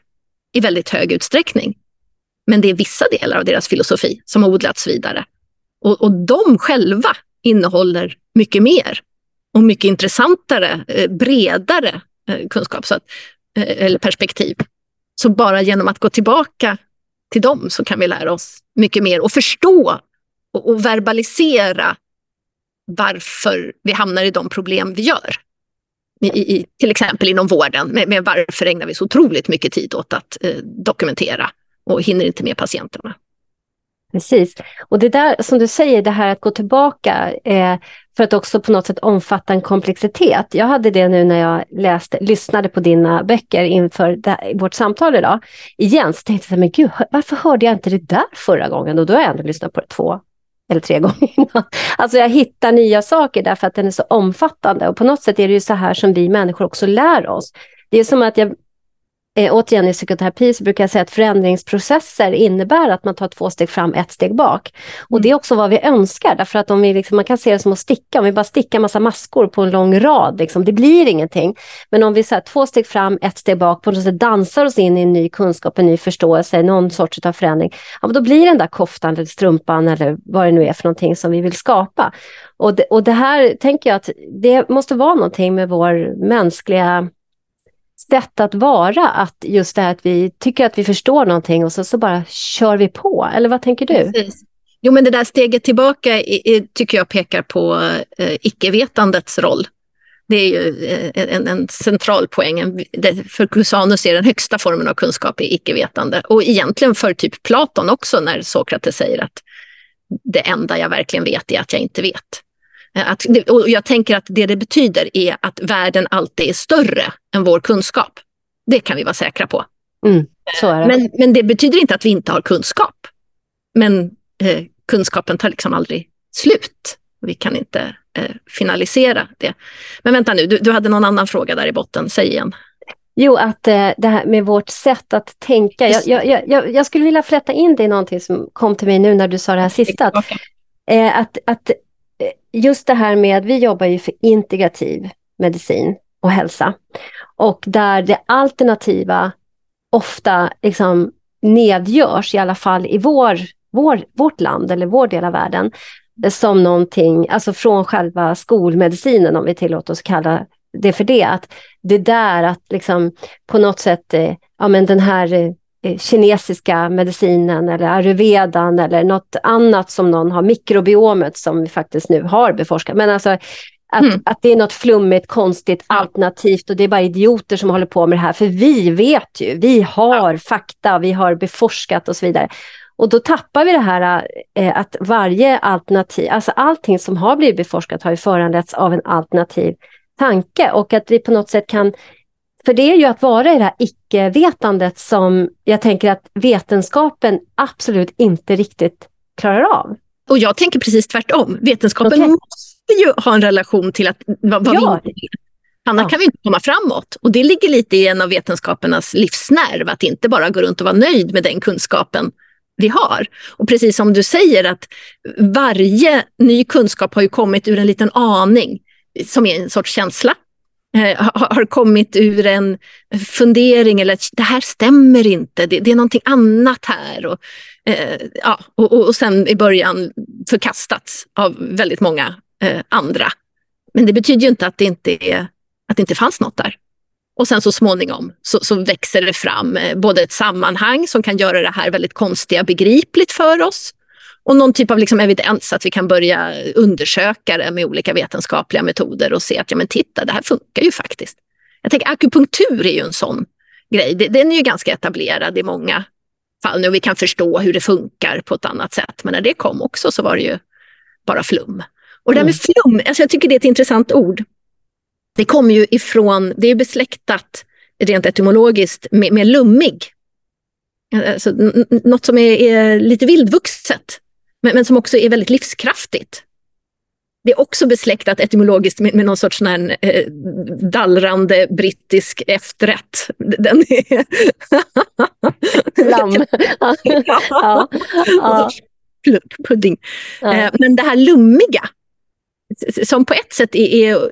i väldigt hög utsträckning. Men det är vissa delar av deras filosofi som har odlats vidare. Och, och de själva innehåller mycket mer och mycket intressantare, eh, bredare eh, kunskap så att, eh, eller perspektiv. Så bara genom att gå tillbaka till dem så kan vi lära oss mycket mer och förstå och, och verbalisera varför vi hamnar i de problem vi gör i, i, till exempel inom vården, med, med varför ägnar vi så otroligt mycket tid åt att eh, dokumentera och hinner inte med patienterna. Precis. Och det där som du säger, det här att gå tillbaka eh, för att också på något sätt omfatta en komplexitet. Jag hade det nu när jag läste, lyssnade på dina böcker inför det, vårt samtal idag. Igen så tänkte jag, men gud, varför hörde jag inte det där förra gången? Och då har jag ändå lyssnat på det två, eller tre gånger innan. Alltså jag hittar nya saker därför att den är så omfattande och på något sätt är det ju så här som vi människor också lär oss. Det är som att jag eh, återigen i psykoterapi så brukar jag säga att förändringsprocesser innebär att man tar två steg fram, ett steg bak. Och det är också vad vi önskar, därför att om vi liksom, man kan se det som att sticka, om vi bara stickar massa maskor på en lång rad, liksom, det blir ingenting. Men om vi så här, två steg fram, ett steg bak, på något sätt dansar oss in i en ny kunskap, en ny förståelse, någon sorts av förändring, ja, då blir den där koftan eller strumpan eller vad det nu är för någonting som vi vill skapa. Och det, och det här tänker jag att det måste vara någonting med vår mänskliga sätt att vara, att just det här att vi tycker att vi förstår någonting och så, så bara kör vi på. Eller vad tänker du? Precis. Jo, men det där steget tillbaka i, i, tycker jag pekar på eh, icke-vetandets roll. Det är ju eh, en, en, central poäng. För Cusanus är den högsta formen av kunskap i icke-vetande. Och egentligen för typ Platon också, när Sokrates säger att det enda jag verkligen vet är att jag inte vet. Att, och jag tänker att det det betyder är att världen alltid är större än vår kunskap. Det kan vi vara säkra på. Mm, det. Men, men det betyder inte att vi inte har kunskap. Men eh, kunskapen tar liksom aldrig slut. Vi kan inte eh, finalisera det. Men vänta nu, du, du hade någon annan fråga där i botten. Säg igen. Jo, att eh, det här med vårt sätt att tänka. Jag, jag, jag, jag, skulle vilja flätta in det i någonting som kom till mig nu när du sa det här sista. Att, eh, att, att just det här med, vi jobbar ju för integrativ medicin och hälsa. Och där det alternativa ofta liksom nedgörs, i alla fall i vår, vår, vårt land eller vår del av världen, som någonting, alltså från själva skolmedicinen om vi tillåter oss kalla det för det, att det där att liksom på något sätt, eh, ja men den här eh, kinesiska medicinen eller ayurvedan eller något annat som någon har, mikrobiomet som vi faktiskt nu har beforskat. Men alltså att, mm. att det är något flummigt, konstigt, alternativt och det är bara idioter som håller på med det här. För vi vet ju, vi har ja. fakta, vi har beforskat och så vidare. Och då tappar vi det här eh, att varje alternativ, alltså allting som har blivit beforskat har ju föranletts av en alternativ tanke och att vi på något sätt kan för det är ju att vara i det här icke-vetandet som jag tänker att vetenskapen absolut inte riktigt klarar av. Och jag tänker precis tvärtom. Vetenskapen okay. måste ju ha en relation till att, vad, vad ja. vi Annars ja. kan vi inte komma framåt. Och det ligger lite i en av vetenskapernas livsnerv, att inte bara gå runt och vara nöjd med den kunskapen vi har. Och precis som du säger att varje ny kunskap har ju kommit ur en liten aning som är en sorts känsla. Eh, har kommit ur en fundering eller att det här stämmer inte, det, det är någonting annat här. Och, eh, ja, och, och sen i början förkastats av väldigt många eh, andra. Men det betyder ju inte att det inte, är, att det inte fanns något där. Och sen så småningom så, så, växer det fram eh, både ett sammanhang som kan göra det här väldigt konstiga begripligt för oss och någon typ av liksom evidens att vi kan börja undersöka det med olika vetenskapliga metoder och se att ja men titta, det här funkar ju faktiskt. Jag tänker akupunktur är ju en sån grej. Den är ju ganska etablerad i många fall nu och vi kan förstå hur det funkar på ett annat sätt. Men när det kom också så var det ju bara flum. Och det där med mm. flum, alltså jag tycker det är ett intressant ord. Det kommer ju ifrån, det är besläktat rent etymologiskt med, med lummig. Alltså, något som är, är lite vildvuxet, men, men, som också är väldigt livskraftigt. Det är också besläktat etymologiskt med, med någon sorts här, eh, dallrande brittisk efterrätt. Den är... Lamm. ja. ja. Pudding. Ja. Eh, men det här lummiga, som på ett sätt är, är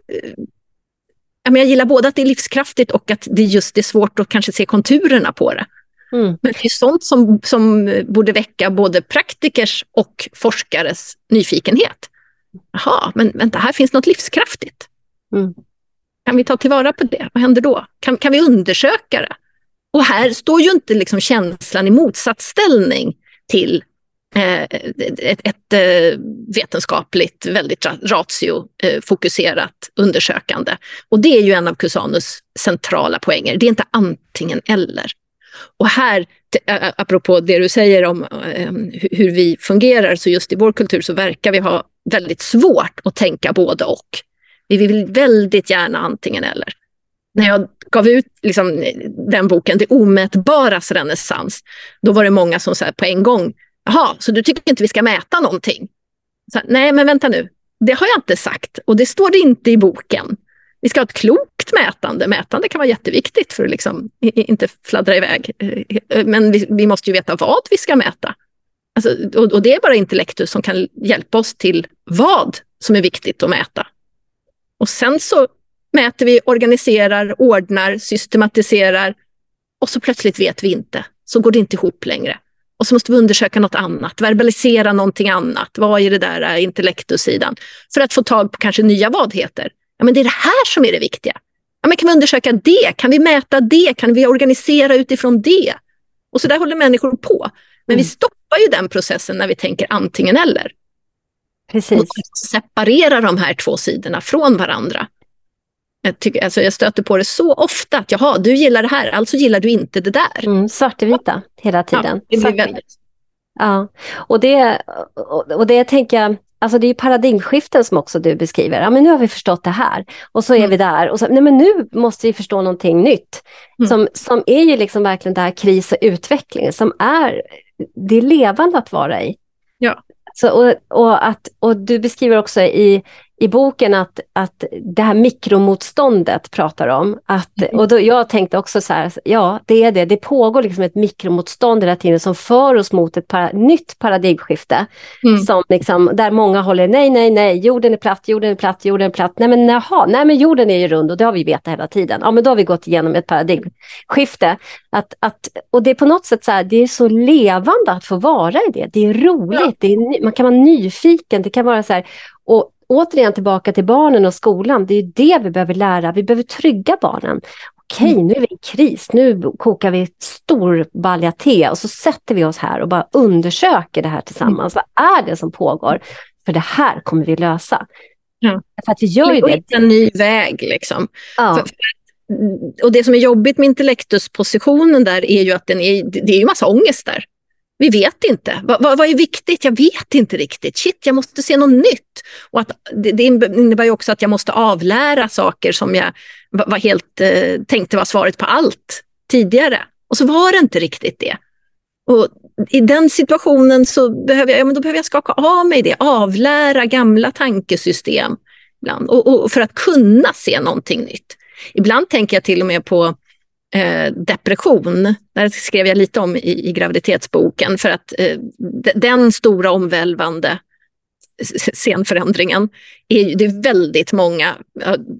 jag gillar både att det är livskraftigt och att det just är svårt att kanske se konturerna på det. Mm. Men det är sånt som, som borde väcka både praktikers och forskares nyfikenhet. Jaha, men vänta, här finns något livskraftigt. Mm. Kan vi ta tillvara på det? Vad händer då? Kan, kan vi undersöka det? Och här står ju inte liksom känslan i motsatsställning till eh, ett, ett eh, vetenskapligt, väldigt ratiofokuserat undersökande. Och det är ju en av Cusanus centrala poänger. Det är inte antingen eller. Och här, apropå det du säger om hur vi fungerar, så just i vår kultur så verkar vi ha väldigt svårt att tänka både och. Vi vill väldigt gärna antingen eller. När jag gav ut liksom, den boken, Det omätbaras renässans, då var det många som sa på en gång, jaha, så du tycker inte vi ska mäta någonting? Så, Nej, men vänta nu, det har jag inte sagt och det står det inte i boken. Vi ska ha ett klokt mätande. Mätande kan vara jätteviktigt för att liksom inte fladdra iväg. Eh, men vi, vi, måste ju veta vad vi ska mäta. Alltså, och, och, det är bara intellektus som kan hjälpa oss till vad som är viktigt att mäta. Och sen så mäter vi, organiserar, ordnar, systematiserar och så plötsligt vet vi inte. Så går det inte ihop längre. Och så måste vi undersöka något annat, verbalisera någonting annat. Vad är det där eh, intellektussidan? För att få tag på kanske nya vadheter. Ja, men det är det här som är det viktiga. Ja, men kan vi undersöka det? Kan vi mäta det? Kan vi organisera utifrån det? Och så där håller människor på. Men mm. vi stoppar ju den processen när vi tänker antingen eller. Precis. Och separerar de här två sidorna från varandra. Jag, tycker, alltså jag stöter på det så ofta att jaha, du gillar det här, alltså gillar du inte det där. Mm, svartvita hela tiden. Ja, det blir väldigt... ja. Och, det, och det tänker jag, alltså det är paradigmskiften som också du beskriver. Ja, men nu har vi förstått det här och så är mm. vi där. Och så, nej, men nu måste vi förstå någonting nytt. Mm. Som, som är ju liksom verkligen här kris och utveckling som är, det är levande att vara i. Ja. Så, och, och, att, och du beskriver också i, i boken att, att det här mikromotståndet pratar om. Att, mm. och då, jag tänkte också så här, ja det är det, det pågår liksom ett mikromotstånd hela tiden som för oss mot ett para, nytt paradigmskifte. Mm. Som liksom, där många håller, nej, nej, nej, jorden är platt, jorden är platt, jorden är platt. Nej men jaha, nej men jorden är ju rund och det har vi vetat hela tiden. Ja men då har vi gått igenom ett paradigmskifte. Att, att, och det är på något sätt så här, det är så levande att få vara i det. Det är roligt, ja. det är, man kan vara nyfiken, det kan vara så här, och återigen tillbaka till barnen och skolan. Det är det vi behöver lära. Vi behöver trygga barnen. Okej, mm. nu är vi i kris. Nu kokar vi stor balja te och så sätter vi oss här och bara undersöker det här tillsammans. Mm. Vad är det som pågår? För det här kommer vi lösa. Ja. För att vi gör ju det. En ny väg liksom. Ja. För, för, och det som är jobbigt med intellektuspositionen där är ju att den är, det är ju massa ångest där. Vi vet inte. Vad, vad, vad, är viktigt? Jag vet inte riktigt. Shit, jag måste se något nytt. Och att, det, det innebär ju också att jag måste avlära saker som jag var helt, eh, tänkte var svaret på allt tidigare. Och så var det inte riktigt det. Och I den situationen så behöver jag, ja, men då behöver jag skaka av mig det, avlära gamla tankesystem. Ibland, och, och för att kunna se någonting nytt. Ibland tänker jag till och med på eh, depression. Där skrev jag lite om i, i graviditetsboken för att eh, den stora omvälvande scenförändringen är det är väldigt många,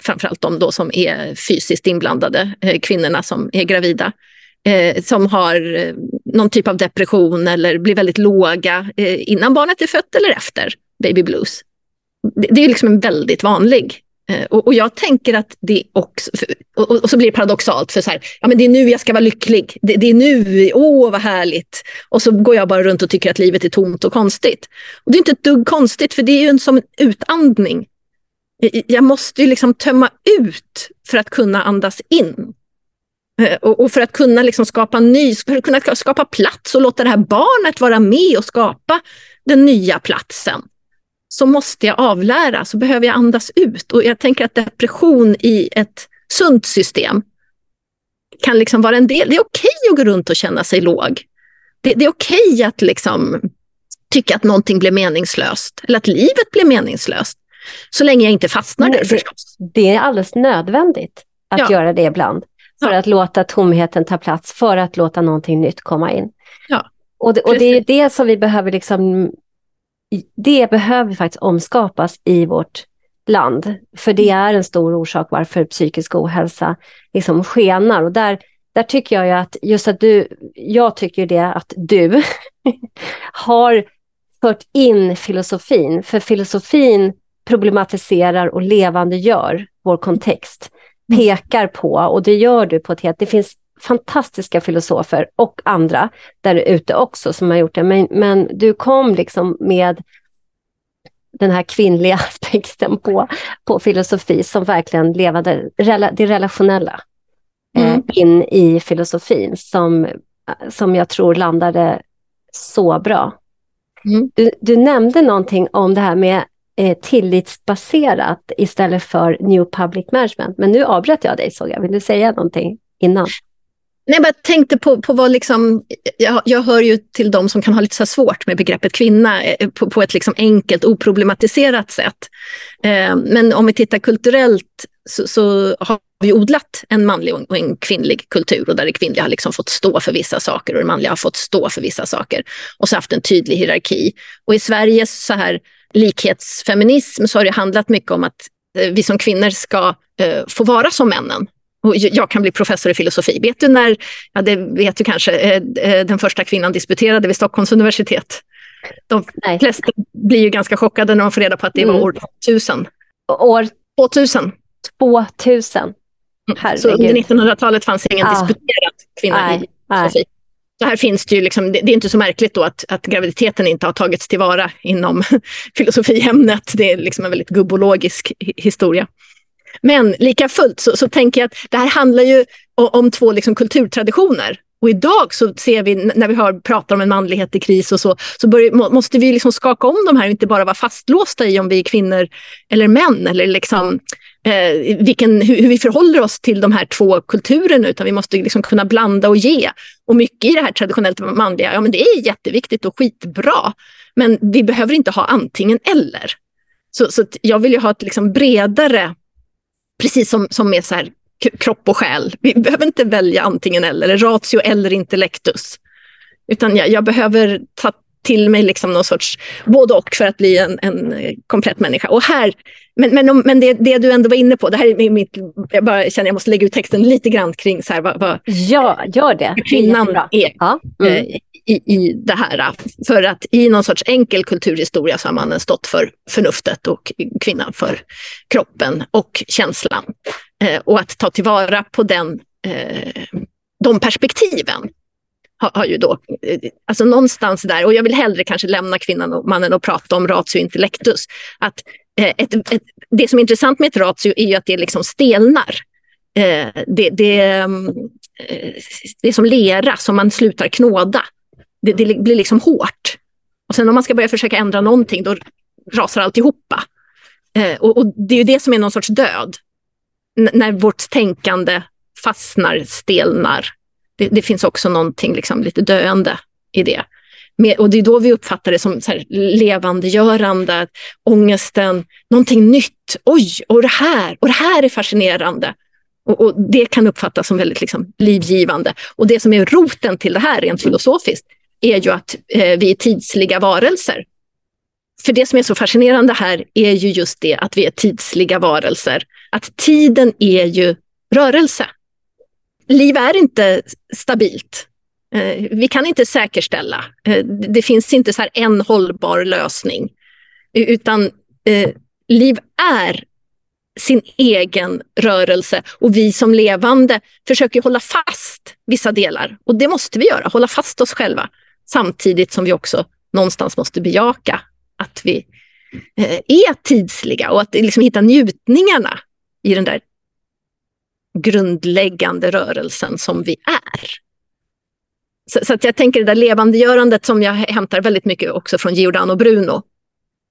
framförallt de då som är fysiskt inblandade, eh, kvinnorna som är gravida, eh, som har eh, någon typ av depression eller blir väldigt låga eh, innan barnet är fött eller efter baby blues. Det, det är liksom en väldigt vanlig Eh, och, och, jag tänker att det också, och, och, så blir det paradoxalt, för så här, ja men det är nu jag ska vara lycklig, det, det, är nu, åh vad härligt. Och så går jag bara runt och tycker att livet är tomt och konstigt. Och det är inte ett dugg konstigt, för det är ju en som en utandning. Jag måste ju liksom tömma ut för att kunna andas in. Eh, och, och för att kunna liksom skapa ny, för att kunna skapa plats och låta det här barnet vara med och skapa den nya platsen så måste jag avlära, så behöver jag andas ut. Och jag tänker att depression i ett sunt system kan liksom vara en del. Det är okej att gå runt och känna sig låg. Det, det är okej att liksom tycka att någonting blir meningslöst eller att livet blir meningslöst. Så länge jag inte fastnar där förstås. Det är alldeles nödvändigt att ja. göra det ibland. För ja. att låta tomheten ta plats, för att låta någonting nytt komma in. Ja, och, det, och det är det som vi behöver liksom det behöver faktiskt omskapas i vårt land. För det är en stor orsak varför psykisk ohälsa liksom skenar. Och där, där tycker jag ju att just att du, jag tycker det att du har fört in filosofin. För filosofin problematiserar och levandegör vår kontext. Pekar på, och det gör du på ett helt... Det finns fantastiska filosofer och andra där ute också som har gjort det. Men, men du kom liksom med den här kvinnliga aspekten på, på filosofi som verkligen levade det relationella eh, mm. in i filosofin som, som jag tror landade så bra. Mm. Du, du nämnde någonting om det här med eh, tillitsbaserat istället för New Public Management. Men nu avbröt jag dig såg jag. Vill du säga någonting innan? Nej, jag bara tänkte på, på vad liksom, jag, jag hör ju till de som kan ha lite så svårt med begreppet kvinna eh, på, på ett liksom enkelt, oproblematiserat sätt. Eh, men om vi tittar kulturellt så, så, har vi odlat en manlig och en kvinnlig kultur och där det kvinnliga har liksom fått stå för vissa saker och det manliga har fått stå för vissa saker. Och så haft en tydlig hierarki. Och i Sveriges så här likhetsfeminism så har det handlat mycket om att eh, vi som kvinnor ska eh, få vara som männen och jag kan bli professor i filosofi. Vet du när, ja det vet du kanske, eh, eh, den första kvinnan disputerade vid Stockholms universitet? De Nej. flesta blir ju ganska chockade när de får reda på att det var mm. år 2000. År 2000. 2000. Herregud. Så under 1900-talet fanns ingen ah. disputerad kvinna Nej. i filosofi. Så här finns det ju liksom, det, det är inte så märkligt då att, att graviditeten inte har tagits tillvara inom filosofiämnet. Det är liksom en väldigt gubbologisk historia. Men lika fullt så, så tänker jag att det här handlar ju om, två liksom kulturtraditioner. Och idag så ser vi, när vi hör, pratar om en manlighet i kris och så, så börjar, måste vi liksom skaka om de här och inte bara vara fastlåsta i om vi är kvinnor eller män eller liksom, eh, vilken, hur, hur, vi förhåller oss till de här två kulturerna, utan vi måste liksom kunna blanda och ge. Och mycket i det här traditionellt manliga, ja men det är jätteviktigt och skitbra, men vi behöver inte ha antingen eller. Så, så jag vill ju ha ett liksom bredare, precis som, som med så här, kropp och själ. Vi behöver inte välja antingen eller, ratio eller intellektus. Utan jag, jag behöver ta till mig liksom någon sorts både och för att bli en, en komplett människa. Och här, men men, men det, det du ändå var inne på, det här är mitt, jag bara känner jag måste lägga ut texten lite grann kring så här, vad, vad ja, gör det. kvinnan det är, är ja. mm i, i det här. Äh, för att i någon sorts enkel kulturhistoria så har mannen stått för förnuftet och kvinnan för kroppen och känslan. Eh, och att ta tillvara på den, eh, de perspektiven har, har, ju då, eh, alltså någonstans där, och jag vill hellre kanske lämna kvinnan och mannen och prata om ratio intellectus. Att, eh, ett, ett, det som är intressant med ett ratio är ju att det liksom stelnar. Eh, det, det, mm, eh, det är som lera som man slutar knåda. Det, det blir liksom hårt. Och sen om man ska börja försöka ändra någonting, då rasar alltihopa. Eh, och, och det är ju det som är någon sorts död. N när vårt tänkande fastnar, stelnar. Det, det finns också någonting liksom lite döende i det. Med, och det är då vi uppfattar det som så här levandegörande, ångesten, någonting nytt. Oj, och det här, och det här är fascinerande. Och, och det kan uppfattas som väldigt liksom, livgivande. Och det som är roten till det här rent filosofiskt är ju att eh, vi är tidsliga varelser. För det som är så fascinerande här är ju just det att vi är tidsliga varelser. Att tiden är ju rörelse. Liv är inte stabilt. Eh, vi kan inte säkerställa. Eh, det finns inte så en hållbar lösning. Utan eh, liv är sin egen rörelse och vi som levande försöker hålla fast vissa delar. Och det måste vi göra, hålla fast oss själva. Samtidigt som vi också någonstans måste bejaka att vi eh, är tidsliga och att liksom hitta njutningarna i den där grundläggande rörelsen som vi är. Så, så att jag tänker det där levandegörandet som jag hämtar väldigt mycket också från Giordano Bruno.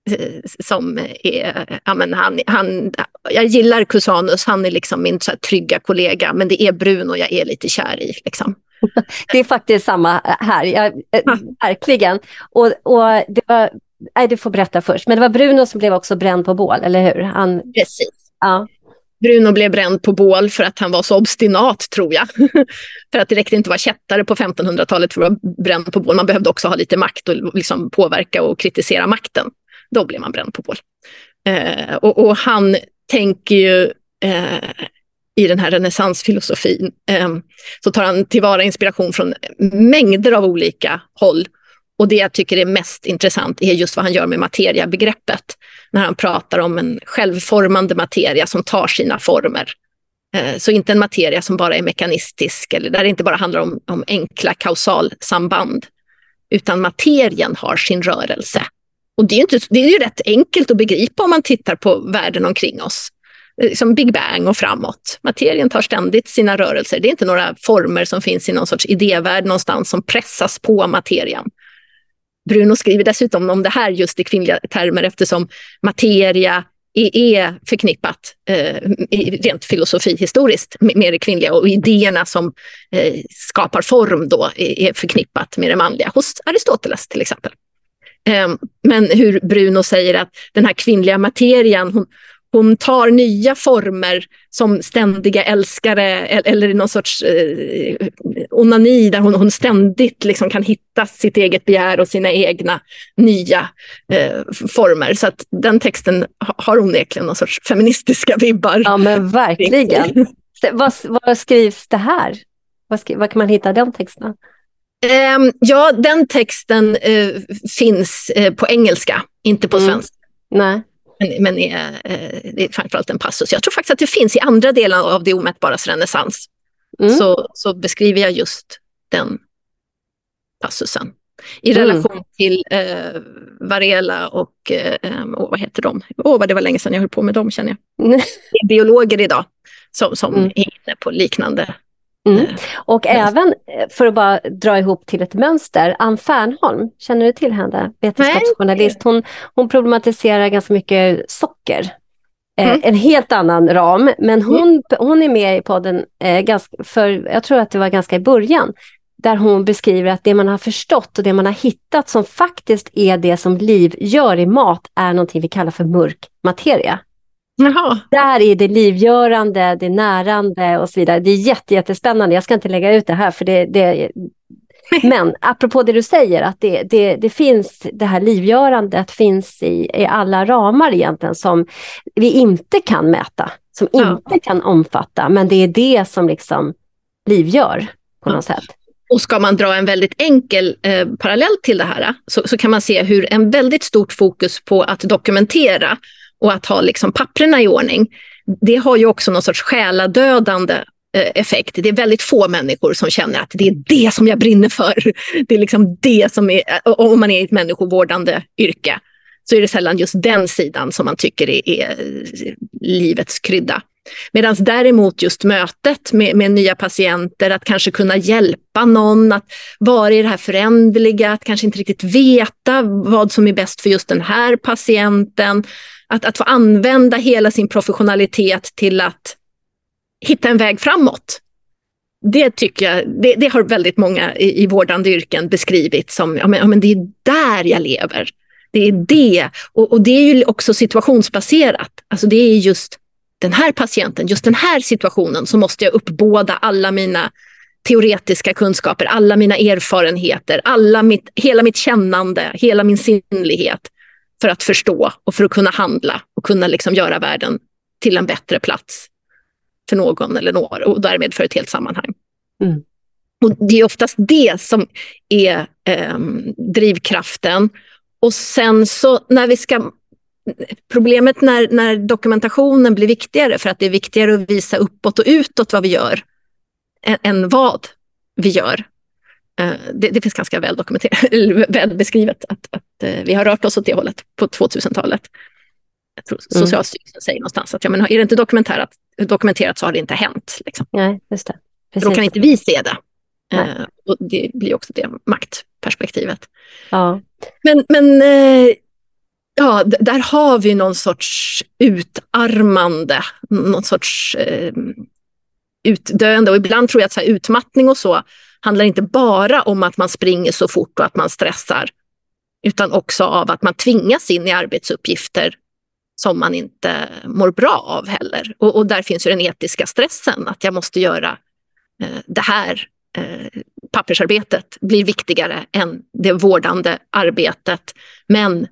Eh, som är, ja men han, han, jag gillar Cusanus, han är liksom min så trygga kollega, men det är Bruno jag är lite kär i. Liksom. Det är faktiskt samma här, jag, äh, verkligen. Och, och det var, nej du får berätta först, men det var Bruno som blev också bränd på bål, eller hur? Han, Precis. Ja. Bruno blev bränd på bål för att han var så obstinat, tror jag. för att det räckte inte att vara kättare på 1500-talet för att vara bränd på bål. Man behövde också ha lite makt och liksom påverka och kritisera makten. Då blev man bränd på bål. Eh, och, och, han tänker ju eh, i den här renässansfilosofin ehm, så tar han tillvara inspiration från mängder av olika håll. Och det jag tycker är mest intressant är just vad han gör med materiabegreppet. När han pratar om en självformande materia som tar sina former. Eh, så inte en materia som bara är mekanistisk eller där det inte bara handlar om, om enkla kausalsamband. Utan materien har sin rörelse. Och det är, inte, det är ju rätt enkelt att begripa om man tittar på världen omkring oss liksom som Big Bang och framåt. Materien tar ständigt sina rörelser. Det är inte några former som finns i någon sorts idévärld någonstans som pressas på materian. Bruno skriver dessutom om det här just i kvinnliga termer eftersom materia är, förknippat eh, rent filosofihistoriskt med det kvinnliga och idéerna som eh, skapar form då är förknippat med det manliga hos Aristoteles till exempel. Eh, men hur Bruno säger att den här kvinnliga materian, hon, hon tar nya former som ständiga älskare eller någon sorts eh, onani där hon, hon ständigt liksom kan hitta sitt eget begär och sina egna nya eh, former. Så att den texten har onekligen någon sorts feministiska vibbar. Ja men verkligen. vad, vad skrivs det här? Vad, skri, vad kan man hitta de texterna? Um, ja, den texten uh, finns uh, på engelska, inte på mm. svenska. Nej men, men är, eh, det är framförallt en passus. Jag tror faktiskt att det finns i andra delar av det omätbaras renässans. Mm. Så, så beskriver jag just den passusen. I mm. relation till eh, Varela och, eh, och vad heter de? Åh, oh, vad det var länge sedan jag höll på med dem känner jag. Det är biologer idag som, som mm. är inne på liknande Mm. Och mm. även, eh, för att bara dra ihop till ett mönster, Ann Fernholm, känner du till henne? Vetenskapsjournalist. Hon, hon problematiserar ganska mycket socker. Eh, mm. En helt annan ram, men hon, mm. hon är med i podden, eh, ganska, för jag tror att det var ganska i början, där hon beskriver att det man har förstått och det man har hittat som faktiskt är det som liv gör i mat är någonting vi kallar för mörk materia. Jaha. Där är det livgörande, det närande och så vidare. Det är jätte, jättespännande. Jag ska inte lägga ut det här för det, det men apropå det du säger, att det, det, det finns det här livgörandet finns i, i alla ramar egentligen som vi inte kan mäta, som ja. inte kan omfatta, men det är det som liksom livgör på något sätt. Och ska man dra en väldigt enkel eh, parallell till det här så, så, kan man se hur en väldigt stort fokus på att dokumentera och att ha liksom papperna i ordning, det har ju också någon sorts själadödande eh, effekt. Det är väldigt få människor som känner att det är det som jag brinner för. Det är liksom det som är, eh, om man är i ett människovårdande yrke, så är det sällan just den sidan som man tycker är, är eh, livets krydda. Medan däremot just mötet med, med, nya patienter, att kanske kunna hjälpa någon, att vara i det här föränderliga, att kanske inte riktigt veta vad som är bäst för just den här patienten, att, att få använda hela sin professionalitet till att hitta en väg framåt. Det tycker jag, det, det har väldigt många i, i vårdande yrken beskrivit som, ja men, ja men det är där jag lever. Det är det. Och, och, det är ju också situationsbaserat. Alltså det är just den här patienten, just den här situationen så måste jag uppbåda alla mina teoretiska kunskaper, alla mina erfarenheter, alla mitt, hela mitt kännande, hela min sinnlighet för att förstå och för att kunna handla och kunna liksom göra världen till en bättre plats för någon eller några och därmed för ett helt sammanhang. Mm. Och Det är oftast det som är eh, drivkraften. Och sen så när vi ska... Problemet när, när dokumentationen blir viktigare för att det är viktigare att visa uppåt och utåt vad vi gör än, än vad vi gör. Eh, det, det, finns ganska väl, dokumenterat, väl beskrivet att, att vi har rört oss åt det hållet på 2000-talet. Jag tror mm. Socialstyrelsen säger någonstans att ja, men är det inte dokumenterat, dokumenterat så har det inte hänt. Liksom. Nej, just det. Då kan inte vi se det. Uh, och det blir också det maktperspektivet. Ja. Men, men uh, ja, där har vi någon sorts utarmande, någon sorts uh, utdöende. Och ibland tror jag att så utmattning och så handlar inte bara om att man springer så fort och att man stressar, utan också av att man tvingas in i arbetsuppgifter som man inte mår bra av heller. Och, och där finns ju den etiska stressen, att jag måste göra eh, det här eh, pappersarbetet blir viktigare än det vårdande arbetet. Men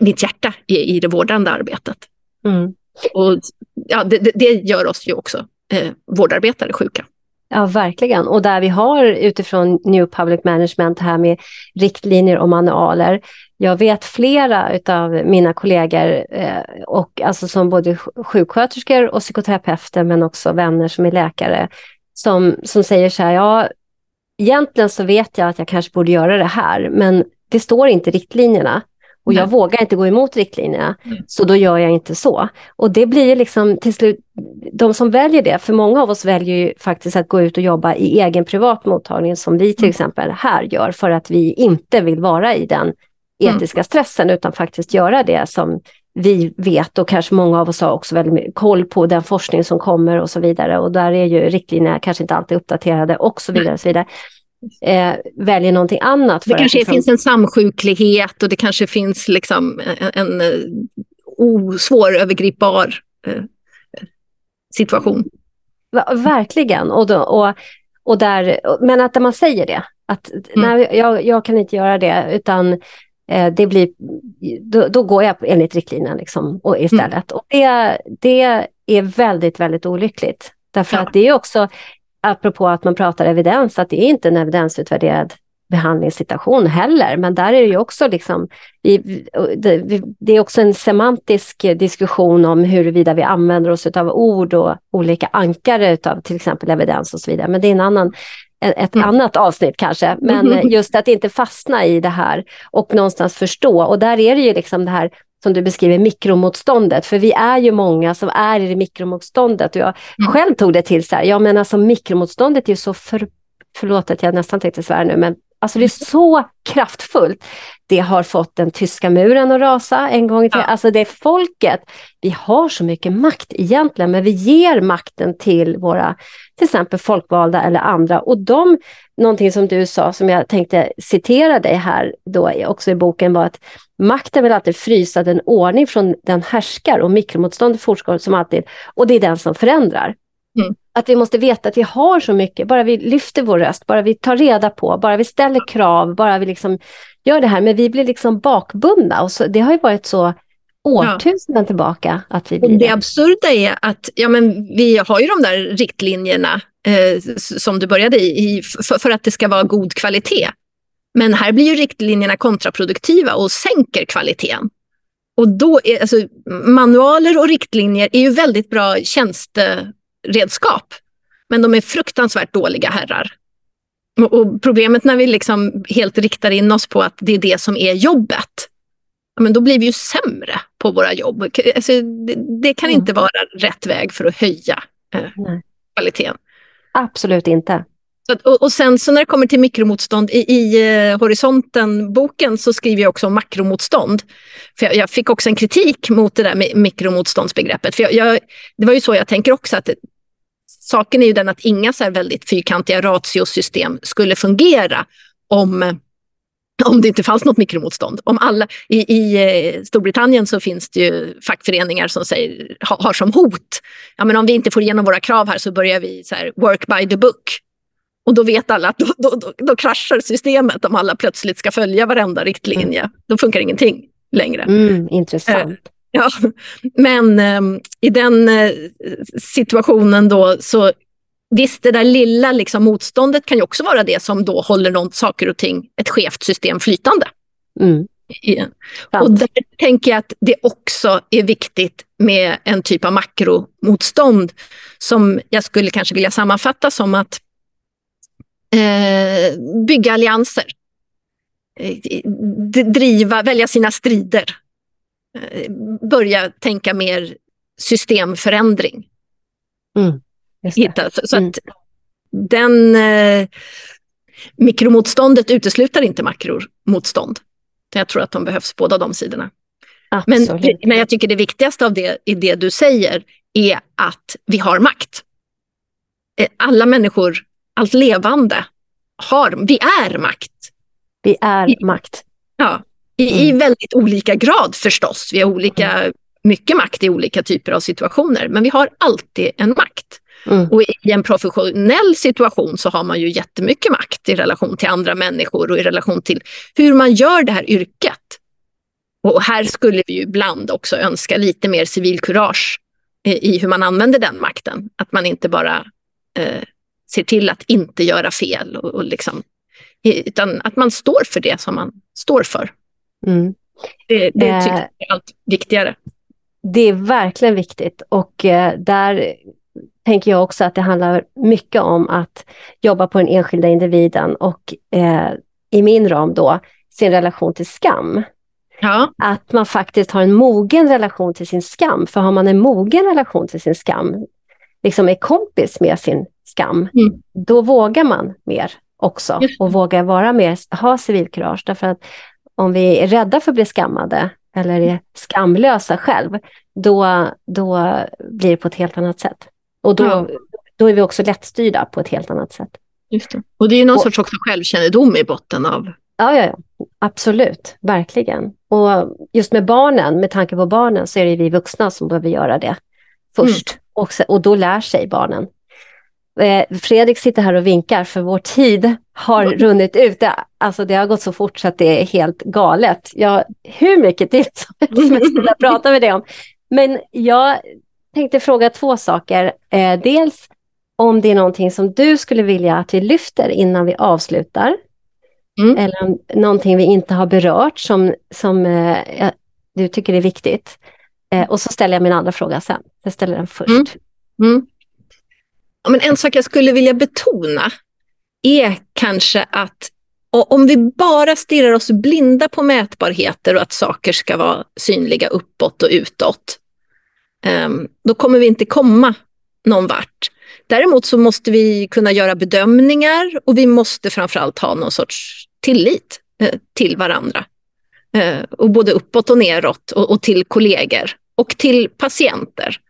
mitt hjärta är i det vårdande arbetet. Mm. Och, ja, det, det, gör oss ju också eh, vårdarbetare sjuka. Ja, verkligen. Och där vi har utifrån New Public Management här med riktlinjer och manualer. Jag vet flera av mina kollegor, eh, och alltså som både sjuksköterskor och psykoterapeuter, men också vänner som är läkare, som, som säger så här, ja, egentligen så vet jag att jag kanske borde göra det här, men det står inte i riktlinjerna. Och jag vågar inte gå emot riktlinjerna, mm. så då gör jag inte så. Och det blir liksom till slut, de som väljer det, för många av oss väljer ju faktiskt att gå ut och jobba i egen privat mottagning som vi till mm. exempel här gör, för att vi inte vill vara i den mm. etiska stressen, utan faktiskt göra det som vi vet och kanske många av oss har också väldigt koll på den forskning som kommer och så vidare. Och där är ju riktlinjerna kanske inte alltid uppdaterade och så vidare. Och så vidare eh, väljer någonting annat. det kanske liksom... finns en samsjuklighet och det kanske finns liksom en, en, en svårövergripbar eh, situation. Verkligen. Och, då, och, och där, men att man säger det, att mm. nej, jag, jag kan inte göra det, utan eh, det blir, då, då, går jag enligt riktlinjen liksom, och istället. Mm. Och det, det är väldigt, väldigt olyckligt. Därför ja. att det är också apropå att man pratar evidens, att det är inte en evidensutvärderad behandlingssituation heller, men där är det ju också liksom, det är också en semantisk diskussion om huruvida vi använder oss av ord och olika ankare av till exempel evidens och så vidare, men det är en annan, ett mm. annat avsnitt kanske, men mm. just att inte fastna i det här och någonstans förstå, och där är det ju liksom det här som du beskriver, mikromotståndet. För vi är ju många som är i det mikromotståndet. Och jag mm. själv tog det till så här, ja men alltså mikromotståndet är ju så för, förlåt att jag nästan tänkte svära nu, men Alltså det är så kraftfullt. Det har fått den tyska muren att rasa en gång tiden. Ja. Alltså det är folket. Vi har så mycket makt egentligen, men vi ger makten till våra till exempel folkvalda eller andra. Och de, någonting som du sa, som jag tänkte citera dig här då också i boken, var att makten vill alltid frysa den ordning från den härskar och mikromotståndet fortgår som alltid. Och det är den som förändrar. Mm. Att vi måste veta att vi har så mycket, bara vi lyfter vår röst, bara vi tar reda på, bara vi ställer krav, bara vi liksom gör det här. Men vi blir liksom bakbundna och så, det har ju varit så årtusenden ja. tillbaka att vi blir det. Det absurda är att ja, men vi har ju de där riktlinjerna eh, som du började i, för, för, att det ska vara god kvalitet. Men här blir ju riktlinjerna kontraproduktiva och sänker kvaliteten. Och då är, alltså, manualer och riktlinjer är ju väldigt bra tjänste redskap. Men de är fruktansvärt dåliga herrar. Och problemet när vi liksom helt riktar in oss på att det är det som är jobbet, men då blir vi ju sämre på våra jobb. Alltså, det, det kan mm. inte vara rätt väg för att höja eh, kvaliteten. Absolut inte. Så och, och, sen så när det kommer till mikromotstånd, i, i uh, Horisonten-boken så skriver jag också om makromotstånd. För jag, jag, fick också en kritik mot det där med mikromotståndsbegreppet. För jag, jag, det var ju så jag tänker också, att saken är ju den att inga så väldigt fyrkantiga ratiosystem skulle fungera om, om det inte fanns något mikromotstånd. Om alla, i, I eh, Storbritannien så finns det ju fackföreningar som säger, ha, har som hot, ja, men om vi inte får igenom våra krav här så börjar vi så här, work by the book. Och då vet alla att då, då, då, då kraschar systemet om alla plötsligt ska följa varenda riktlinje. Mm. Då funkar ingenting längre. Mm, intressant. Eh, Ja, men eh, i den eh, situationen då så Visst, det där lilla liksom, motståndet kan ju också vara det som då håller någon, saker och ting, ett skevt system flytande. Mm. Ja. Och där tänker jag att det också är viktigt med en typ av makromotstånd som jag skulle kanske vilja sammanfatta som att eh, bygga allianser. Eh, driva, välja sina strider Eh, börja tänka mer systemförändring. Mm, Hitta, så, så, att mm. den eh, mikromotståndet utesluter inte makromotstånd. Jag tror att de behövs båda de sidorna. Men, men jag tycker det viktigaste av det, i det du säger är att vi har makt. Eh, alla människor, allt levande, har, vi är makt. Vi är makt. Ja, i, mm. I väldigt olika grad förstås. Vi har olika, mycket makt i olika typer av situationer, men vi har alltid en makt. Mm. Och i en professionell situation så har man ju jättemycket makt i relation till andra människor och i relation till hur man gör det här yrket. Och här skulle vi ju ibland också önska lite mer civilkurage i hur man använder den makten. Att man inte bara eh, ser till att inte göra fel, och, och liksom, utan att man står för det som man står för. Mm. Det, det eh, tycker jag är allt viktigare. Det är verkligen viktigt och eh, där tänker jag också att det handlar mycket om att jobba på den enskilda individen och eh, i min ram då sin relation till skam. Ja. Att man faktiskt har en mogen relation till sin skam. För har man en mogen relation till sin skam, liksom är kompis med sin skam, mm. då vågar man mer också och vågar vara mer, ha civilkurage. Därför att om vi är rädda för att bli skammade eller är skamlösa själv, då, då blir det på ett helt annat sätt. Och då, ja. då är vi också lättstyrda på ett helt annat sätt. Just det. Och det är någon och, sorts också självkännedom i botten av... Ja, ja, ja, absolut, verkligen. Och just med barnen, med tanke på barnen, så är det vi vuxna som behöver göra det först. Mm. Och, och då lär sig barnen. Eh, Fredrik sitter här och vinkar för vår tid har mm. runnit ut. Det, alltså det har gått så fort så att det är helt galet. Jag, hur mycket tid som jag skulle prata med dig om. Men jag tänkte fråga två saker. Eh, dels om det är någonting som du skulle vilja att vi lyfter innan vi avslutar. Mm. Eller någonting vi inte har berört som, som eh, du tycker är viktigt. Eh, och så ställer jag min andra fråga sen. Jag ställer den först. Mm. Mm. Men en sak jag skulle vilja betona är kanske att Och om vi bara stirrar oss blinda på mätbarheter och att saker ska vara synliga uppåt och utåt, ehm, då kommer vi inte komma någon vart. Däremot så måste vi kunna göra bedömningar och vi måste framförallt ha någon sorts tillit eh, till varandra. Eh, och både uppåt och neråt och till kollegor och till patienter.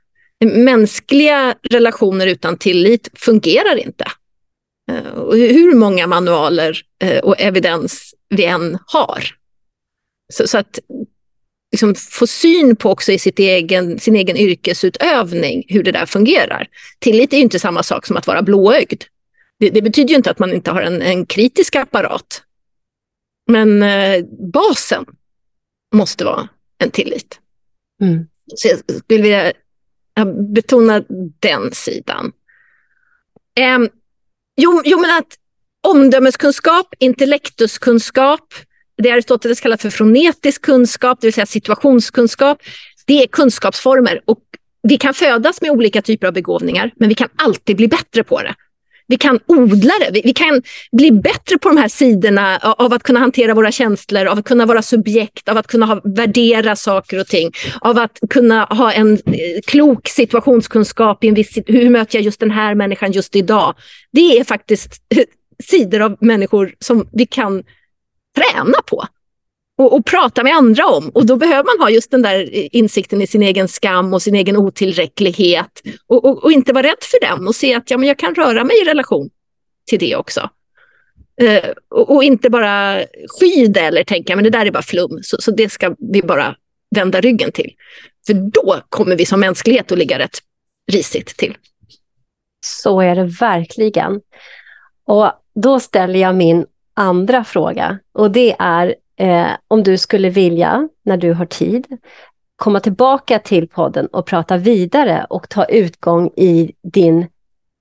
Mänskliga relationer utan tillit fungerar inte. Eh, hur många manualer eh, och evidens vi än har. Så, så att liksom få syn på också i sitt egen, sin egen yrkesutövning hur det där fungerar. Tillit är ju inte samma sak som att vara blåögd. Det, det betyder inte att man inte har en, en kritisk apparat. Men eh, basen måste vara en tillit. Mm. Så jag skulle vilja jag betonar den sidan. Eh, jo, jo, men att omdömeskunskap, intellektuskunskap, det Aristoteles kallar för fronetisk kunskap, det vill säga situationskunskap, det är kunskapsformer. Och vi kan födas med olika typer av begåvningar, men vi kan alltid bli bättre på det. Vi kan odla det. Vi, vi, kan bli bättre på de här sidorna av att kunna hantera våra känslor, av att kunna vara subjekt, av att kunna ha, värdera saker och ting, av att kunna ha en eh, klok situationskunskap i en viss Hur möter jag just den här människan just idag? Det är faktiskt eh, sidor av människor som vi kan träna på och, och, prata med andra om. Och då behöver man ha just den där insikten i sin egen skam och sin egen otillräcklighet. Och, och, och inte vara rädd för den och se att ja, men jag kan röra mig i relation till det också. Uh, och, inte bara sky det eller tänka men det där är bara flum, så, så det ska vi bara vända ryggen till. För då kommer vi som mänsklighet att ligga rätt risigt till. Så är det verkligen. Och då ställer jag min andra fråga och det är eh, om du skulle vilja, när du har tid, komma tillbaka till podden och prata vidare och ta utgång i din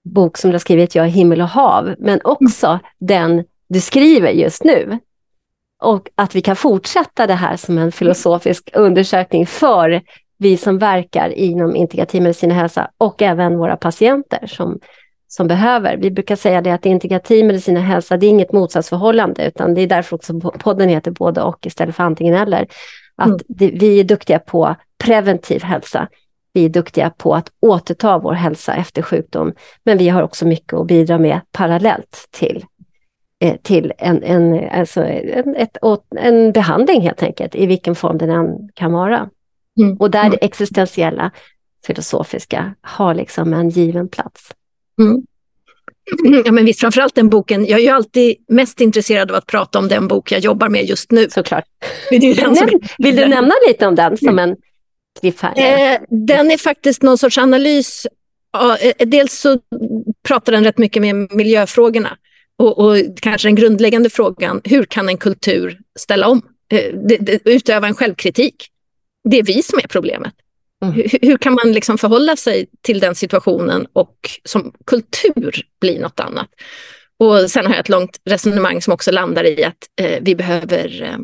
bok som du har skrivit, Jag är himmel och hav, men också mm. den du skriver just nu. Och att vi kan fortsätta det här som en filosofisk undersökning för vi som verkar inom integrativ medicin och hälsa och även våra patienter som som behöver. Vi brukar säga det att integrativ medicin och hälsa, det är inget motsatsförhållande, utan det är därför också podden heter både och istället för antingen eller. Att mm. det, vi är duktiga på preventiv hälsa. Vi är duktiga på att återta vår hälsa efter sjukdom, men vi har också mycket att bidra med parallellt till eh, till en, en, alltså en, ett, en behandling helt enkelt, i vilken form den än kan vara. Mm. Och där det mm. existentiella, filosofiska har liksom en given plats. Mm. Ja, men visst, framförallt den boken. Jag är ju alltid mest intresserad av att prata om den bok jag jobbar med just nu. Såklart. Vill du, som... Vill du nämna lite om den som en cliffhanger? Eh, den är faktiskt någon sorts analys. Eh, dels så pratar den rätt mycket med miljöfrågorna och, och kanske den grundläggande frågan, hur kan en kultur ställa om? Eh, det, det, utöva en självkritik. Det är vi som är problemet. Mm. Hur, hur, kan man liksom förhålla sig till den situationen och som kultur bli något annat? Och sen har jag ett långt resonemang som också landar i att eh, vi behöver eh,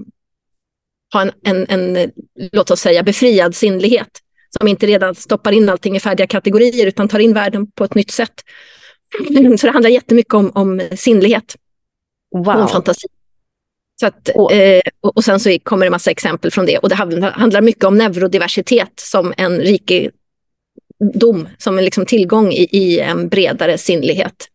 ha en, en, en, låt oss säga, befriad sinnlighet som inte redan stoppar in allting i färdiga kategorier utan tar in världen på ett nytt sätt. Så det handlar jättemycket om, om sinnlighet wow. och om fantasi. Så att, eh, och sen så kommer det massa exempel från det. Och det handlar mycket om neurodiversitet som en rikedom, som en liksom tillgång i, i en bredare sinnlighet.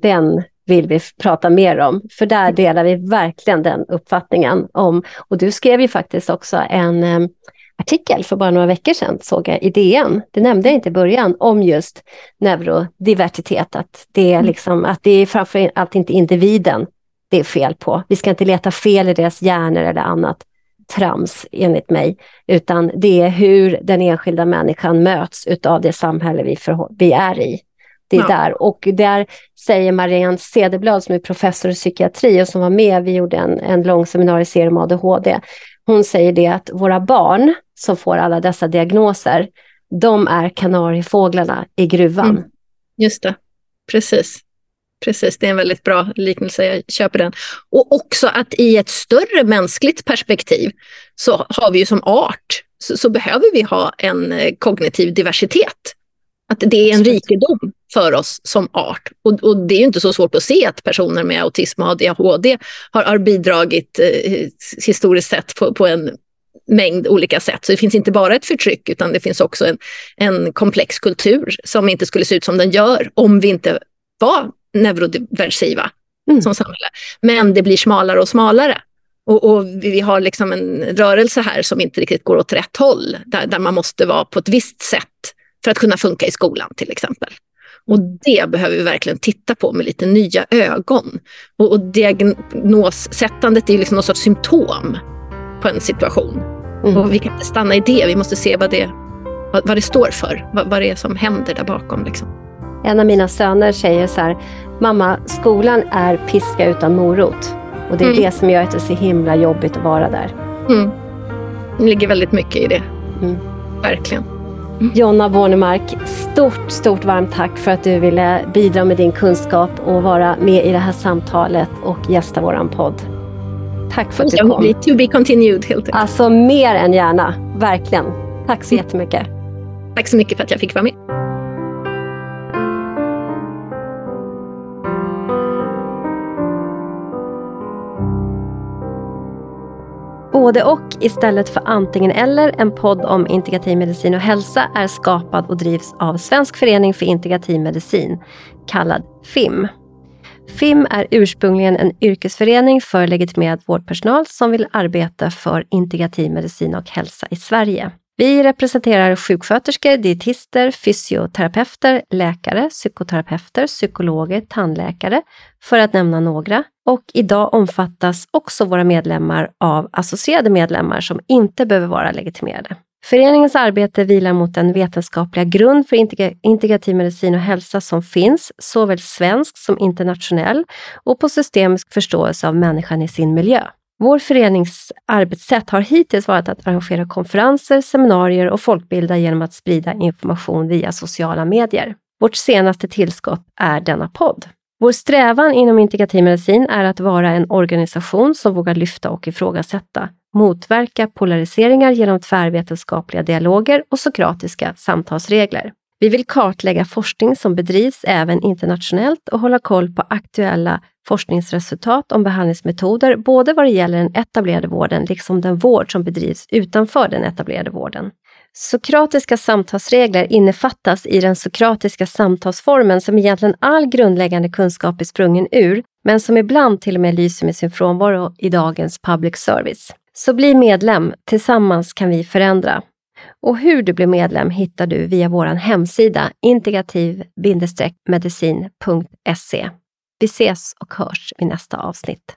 Den vill vi prata mer om, för där mm. delar vi verkligen den uppfattningen om. Och du skrev ju faktiskt också en um, artikel för bara några veckor sedan, såg jag i DN, det nämnde jag inte i början, om just neurodiversitet, att det är, mm. liksom, att det är framför allt inte individen det är fel på. Vi ska inte leta fel i deras hjärnor eller annat trams enligt mig, utan det är hur den enskilda människan möts utav det samhälle vi, vi är i. Det är ja. där. Och där säger Marianne Cederblad som är professor i psykiatri och som var med, vi gjorde en, en lång seminarieserie om ADHD. Hon säger det att våra barn som får alla dessa diagnoser, de är kanariefåglarna i gruvan. Mm. Just det, precis. Precis, det är en väldigt bra liknelse, jag köper den. Och också att i ett större mänskligt perspektiv så har vi ju som art, så, så behöver vi ha en eh, kognitiv diversitet. Att det är en rikedom för oss som art. Och, och, det är ju inte så svårt att se att personer med autism och ADHD har, har bidragit eh, historiskt sett på, på, en mängd olika sätt. Så det finns inte bara ett förtryck utan det finns också en, en komplex kultur som inte skulle se ut som den gör om vi inte var neurodiversiva mm. som samhälle. Men det blir smalare och smalare. Och, och, vi har liksom en rörelse här som inte riktigt går åt rätt håll, där, där man måste vara på ett visst sätt för att kunna funka i skolan till exempel. Och det behöver vi verkligen titta på med lite nya ögon. Och, och diagnossättandet är liksom någon sorts symptom på en situation. Mm. Och vi kan inte stanna i det, vi måste se vad det, vad, vad det står för, vad, vad det är som händer där bakom. Liksom. En av mina söner säger så här, mamma, skolan är piska utan morot. Och det är mm. det som gör att det är så himla jobbigt att vara där. Mm. Det ligger väldigt mycket i det. Mm. Verkligen. Jonna Bornemark, stort, stort varmt tack för att du ville bidra med din kunskap och vara med i det här samtalet och gästa vår podd. Tack för att du kom. To be continued helt enkelt. Alltså mer än gärna, verkligen. Tack så jättemycket. Tack så mycket för att jag fick vara med. Både och istället för antingen eller, en podd om integrativ medicin och hälsa är skapad och drivs av Svensk förening för integrativ medicin, kallad FIM. FIM är ursprungligen en yrkesförening för legitimerad vårdpersonal som vill arbeta för integrativ medicin och hälsa i Sverige. Vi representerar sjuksköterskor, dietister, fysioterapeuter, läkare, psykoterapeuter, psykologer, tandläkare, för att nämna några. Och idag omfattas också våra medlemmar av associerade medlemmar som inte behöver vara legitimerade. Föreningens arbete vilar mot den vetenskapliga grund för integrativ medicin och hälsa som finns, såväl svensk som internationell, och på systemisk förståelse av människan i sin miljö. Vår förenings arbetssätt har hittills varit att arrangera konferenser, seminarier och folkbilda genom att sprida information via sociala medier. Vårt senaste tillskott är denna podd. Vår strävan inom integrativ medicin är att vara en organisation som vågar lyfta och ifrågasätta, motverka polariseringar genom tvärvetenskapliga dialoger och sokratiska samtalsregler. Vi vill kartlägga forskning som bedrivs även internationellt och hålla koll på aktuella forskningsresultat om behandlingsmetoder, både vad det gäller den etablerade vården liksom den vård som bedrivs utanför den etablerade vården. Sokratiska samtalsregler innefattas i den sokratiska samtalsformen som egentligen all grundläggande kunskap är sprungen ur, men som ibland till och med lyser med sin frånvaro i dagens public service. Så bli medlem, tillsammans kan vi förändra. Och hur du blir medlem hittar du via vår hemsida integrativ-medicin.se. Vi ses och hörs vid nästa avsnitt.